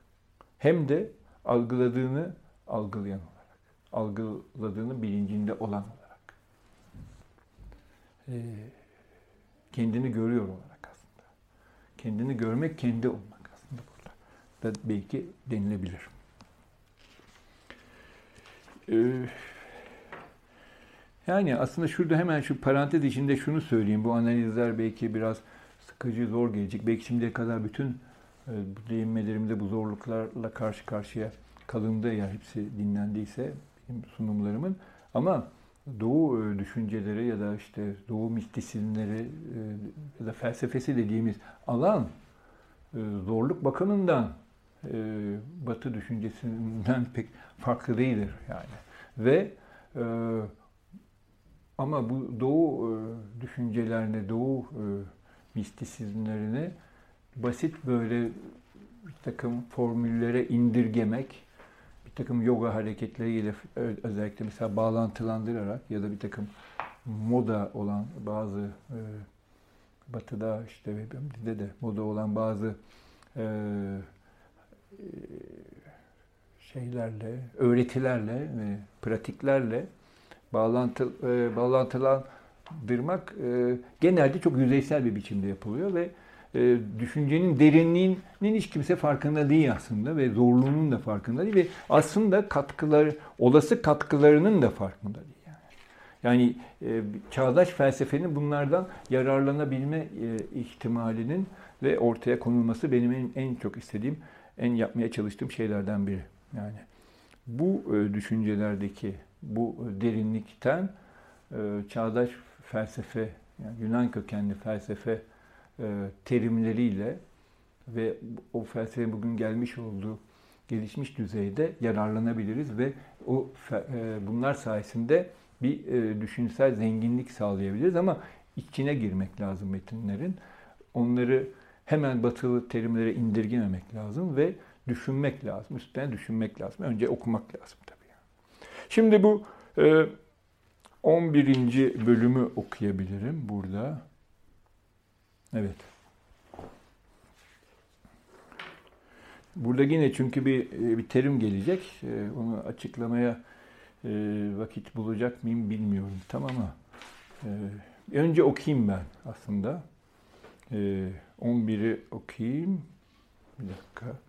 hem de algıladığını algılayan olarak algıladığının bilincinde olan olarak. Ee, kendini görüyor olarak aslında. Kendini görmek kendi olmak. Da belki denilebilir. Ee, yani aslında şurada hemen şu parantez içinde şunu söyleyeyim. Bu analizler belki biraz sıkıcı, zor gelecek. Belki şimdiye kadar bütün e, değinmelerimde bu zorluklarla karşı karşıya kalındı ya hepsi dinlendiyse sunumlarımın. Ama Doğu e, düşünceleri ya da işte Doğu mistisizmleri e, ya da felsefesi dediğimiz alan e, zorluk bakımından Batı düşüncesinden pek farklı değildir yani. Ve ama bu Doğu düşüncelerini, Doğu mistisizmlerini basit böyle bir takım formüllere indirgemek bir takım yoga hareketleriyle özellikle mesela bağlantılandırarak ya da bir takım moda olan bazı e, batıda işte bizde de moda olan bazı e, şeylerle, öğretilerle ve pratiklerle bağlantı, e, bağlantılandırmak e, genelde çok yüzeysel bir biçimde yapılıyor ve e, düşüncenin derinliğinin hiç kimse farkında değil aslında ve zorluğunun da farkında değil ve aslında katkıları, olası katkılarının da farkında değil. Yani, yani e, çağdaş felsefenin bunlardan yararlanabilme e, ihtimalinin ve ortaya konulması benim en, en çok istediğim, en yapmaya çalıştığım şeylerden biri. Yani bu e, düşüncelerdeki bu derinlikten e, çağdaş felsefe, yani Yunan kökenli felsefe e, terimleriyle ve o felsefenin bugün gelmiş olduğu gelişmiş düzeyde yararlanabiliriz ve o e, bunlar sayesinde bir e, düşünsel zenginlik sağlayabiliriz ama içine girmek lazım metinlerin. Onları hemen batılı terimlere indirgememek lazım ve düşünmek lazım. Üstüne düşünmek lazım. Önce okumak lazım tabii. Şimdi bu 11. bölümü okuyabilirim burada. Evet. Burada yine çünkü bir e, bir terim gelecek. E, onu açıklamaya e, vakit bulacak mıyım bilmiyorum. Tamam ama önce okuyayım ben aslında. 11'i okuyayım. Bir dakika.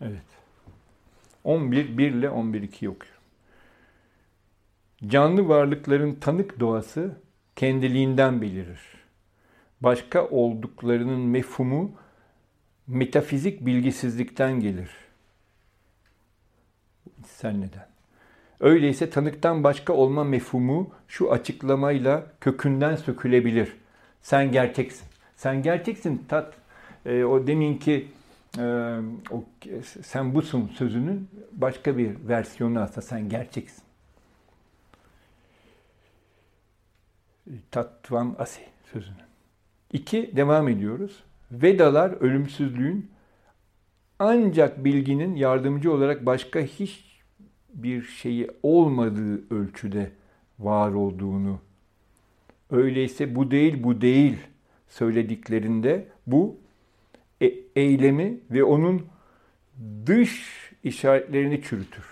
Evet. 11 1 ile 11 2 okuyorum. Canlı varlıkların tanık doğası kendiliğinden belirir. Başka olduklarının mefhumu metafizik bilgisizlikten gelir. Sen neden? Öyleyse tanıktan başka olma mefhumu şu açıklamayla kökünden sökülebilir. Sen gerçeksin. Sen gerçeksin tat. E, o deminki e, o, sen busun sözünün başka bir versiyonu aslında sen gerçeksin. Tattvam Asi sözünü. İki, devam ediyoruz. Vedalar ölümsüzlüğün ancak bilginin yardımcı olarak başka hiç bir şeyi olmadığı ölçüde var olduğunu, öyleyse bu değil bu değil söylediklerinde bu e- eylemi ve onun dış işaretlerini çürütür.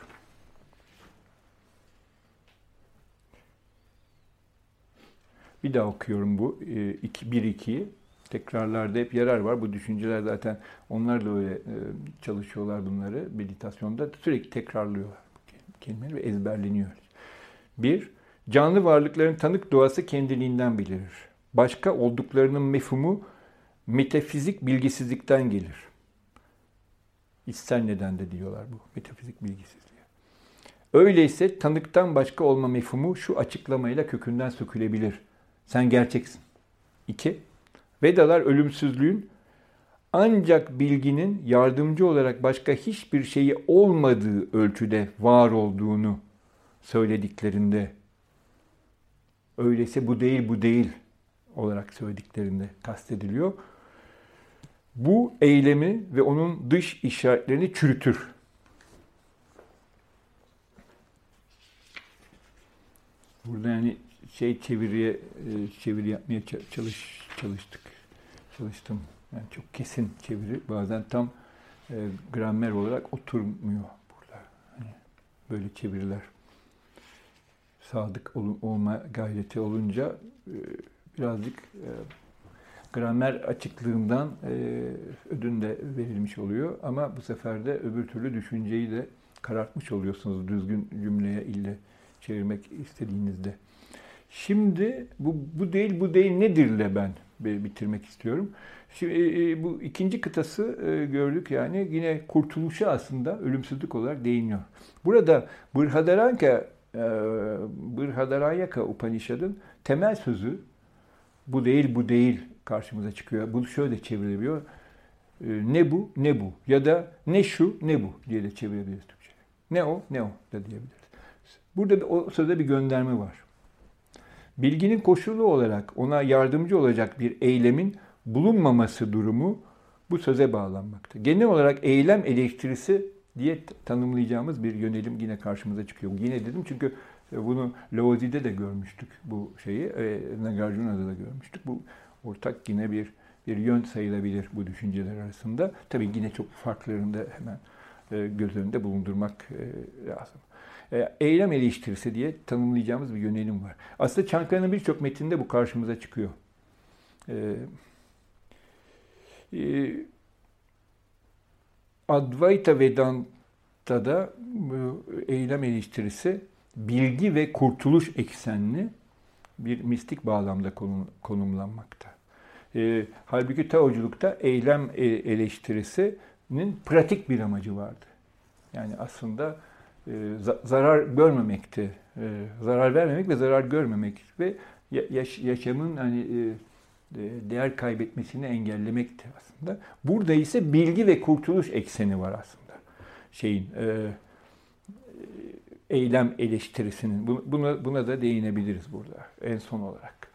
Bir daha okuyorum bu 1-2'yi. E, Tekrarlarda hep yarar var. Bu düşünceler zaten onlar da öyle e, çalışıyorlar bunları meditasyonda. Sürekli tekrarlıyorlar kelimeleri ve ezberleniyor. Bir, canlı varlıkların tanık doğası kendiliğinden bilinir. Başka olduklarının mefhumu metafizik bilgisizlikten gelir. İçsel neden de diyorlar bu metafizik bilgisizliğe. Öyleyse tanıktan başka olma mefhumu şu açıklamayla kökünden sökülebilir. Sen gerçeksin. İki, Vedalar ölümsüzlüğün ancak bilginin yardımcı olarak başka hiçbir şeyi olmadığı ölçüde var olduğunu söylediklerinde öyleyse bu değil bu değil olarak söylediklerinde kastediliyor. Bu eylemi ve onun dış işaretlerini çürütür. Burada yani şey çeviriye e, çeviri yapmaya çalış çalıştık. Çalıştım. Yani çok kesin çeviri. Bazen tam e, gramer olarak oturmuyor burada. Hani böyle çeviriler. Sadık ol, olma gayreti olunca e, birazcık e, gramer açıklığından e, ödün de verilmiş oluyor. Ama bu sefer de öbür türlü düşünceyi de karartmış oluyorsunuz düzgün cümleye ille çevirmek istediğinizde. Şimdi bu, bu değil bu değil nedirle ben bitirmek istiyorum. Şimdi e, e, bu ikinci kıtası e, gördük yani yine kurtuluşa aslında ölümsüzlük olarak değiniyor. Burada Brhadaranyaka Brhadaranyaka Upanishad'ın temel sözü bu değil bu değil karşımıza çıkıyor. Bunu şöyle çevirebiliyor. Ne bu ne bu ya da ne şu ne bu diye de çevirebiliriz Türkçe. Ne o ne o da diyebiliriz. Burada o sözde bir gönderme var. Bilginin koşulu olarak ona yardımcı olacak bir eylemin bulunmaması durumu bu söze bağlanmakta. Genel olarak eylem eleştirisi diye tanımlayacağımız bir yönelim yine karşımıza çıkıyor. Yine dedim çünkü bunu Laozi'de de görmüştük bu şeyi, e, Nagarjuna'da da görmüştük. Bu ortak yine bir bir yön sayılabilir bu düşünceler arasında. Tabii yine çok farklarını da hemen e, göz önünde bulundurmak e, lazım. E, eylem eleştirisi diye tanımlayacağımız bir yönelim var. Aslında Çankaya'nın birçok metninde bu karşımıza çıkıyor. Advaita Vedanta'da eylem eleştirisi bilgi ve kurtuluş eksenli bir mistik bağlamda konumlanmakta. E, halbuki Taoculukta eylem e, eleştirisinin pratik bir amacı vardı. Yani aslında e, zarar görmemekti. E, zarar vermemek ve zarar görmemek ve yaş, yaşamın hani e, değer kaybetmesini engellemekti aslında. Burada ise bilgi ve kurtuluş ekseni var aslında. Şeyin e, eylem eleştirisinin buna buna da değinebiliriz burada en son olarak.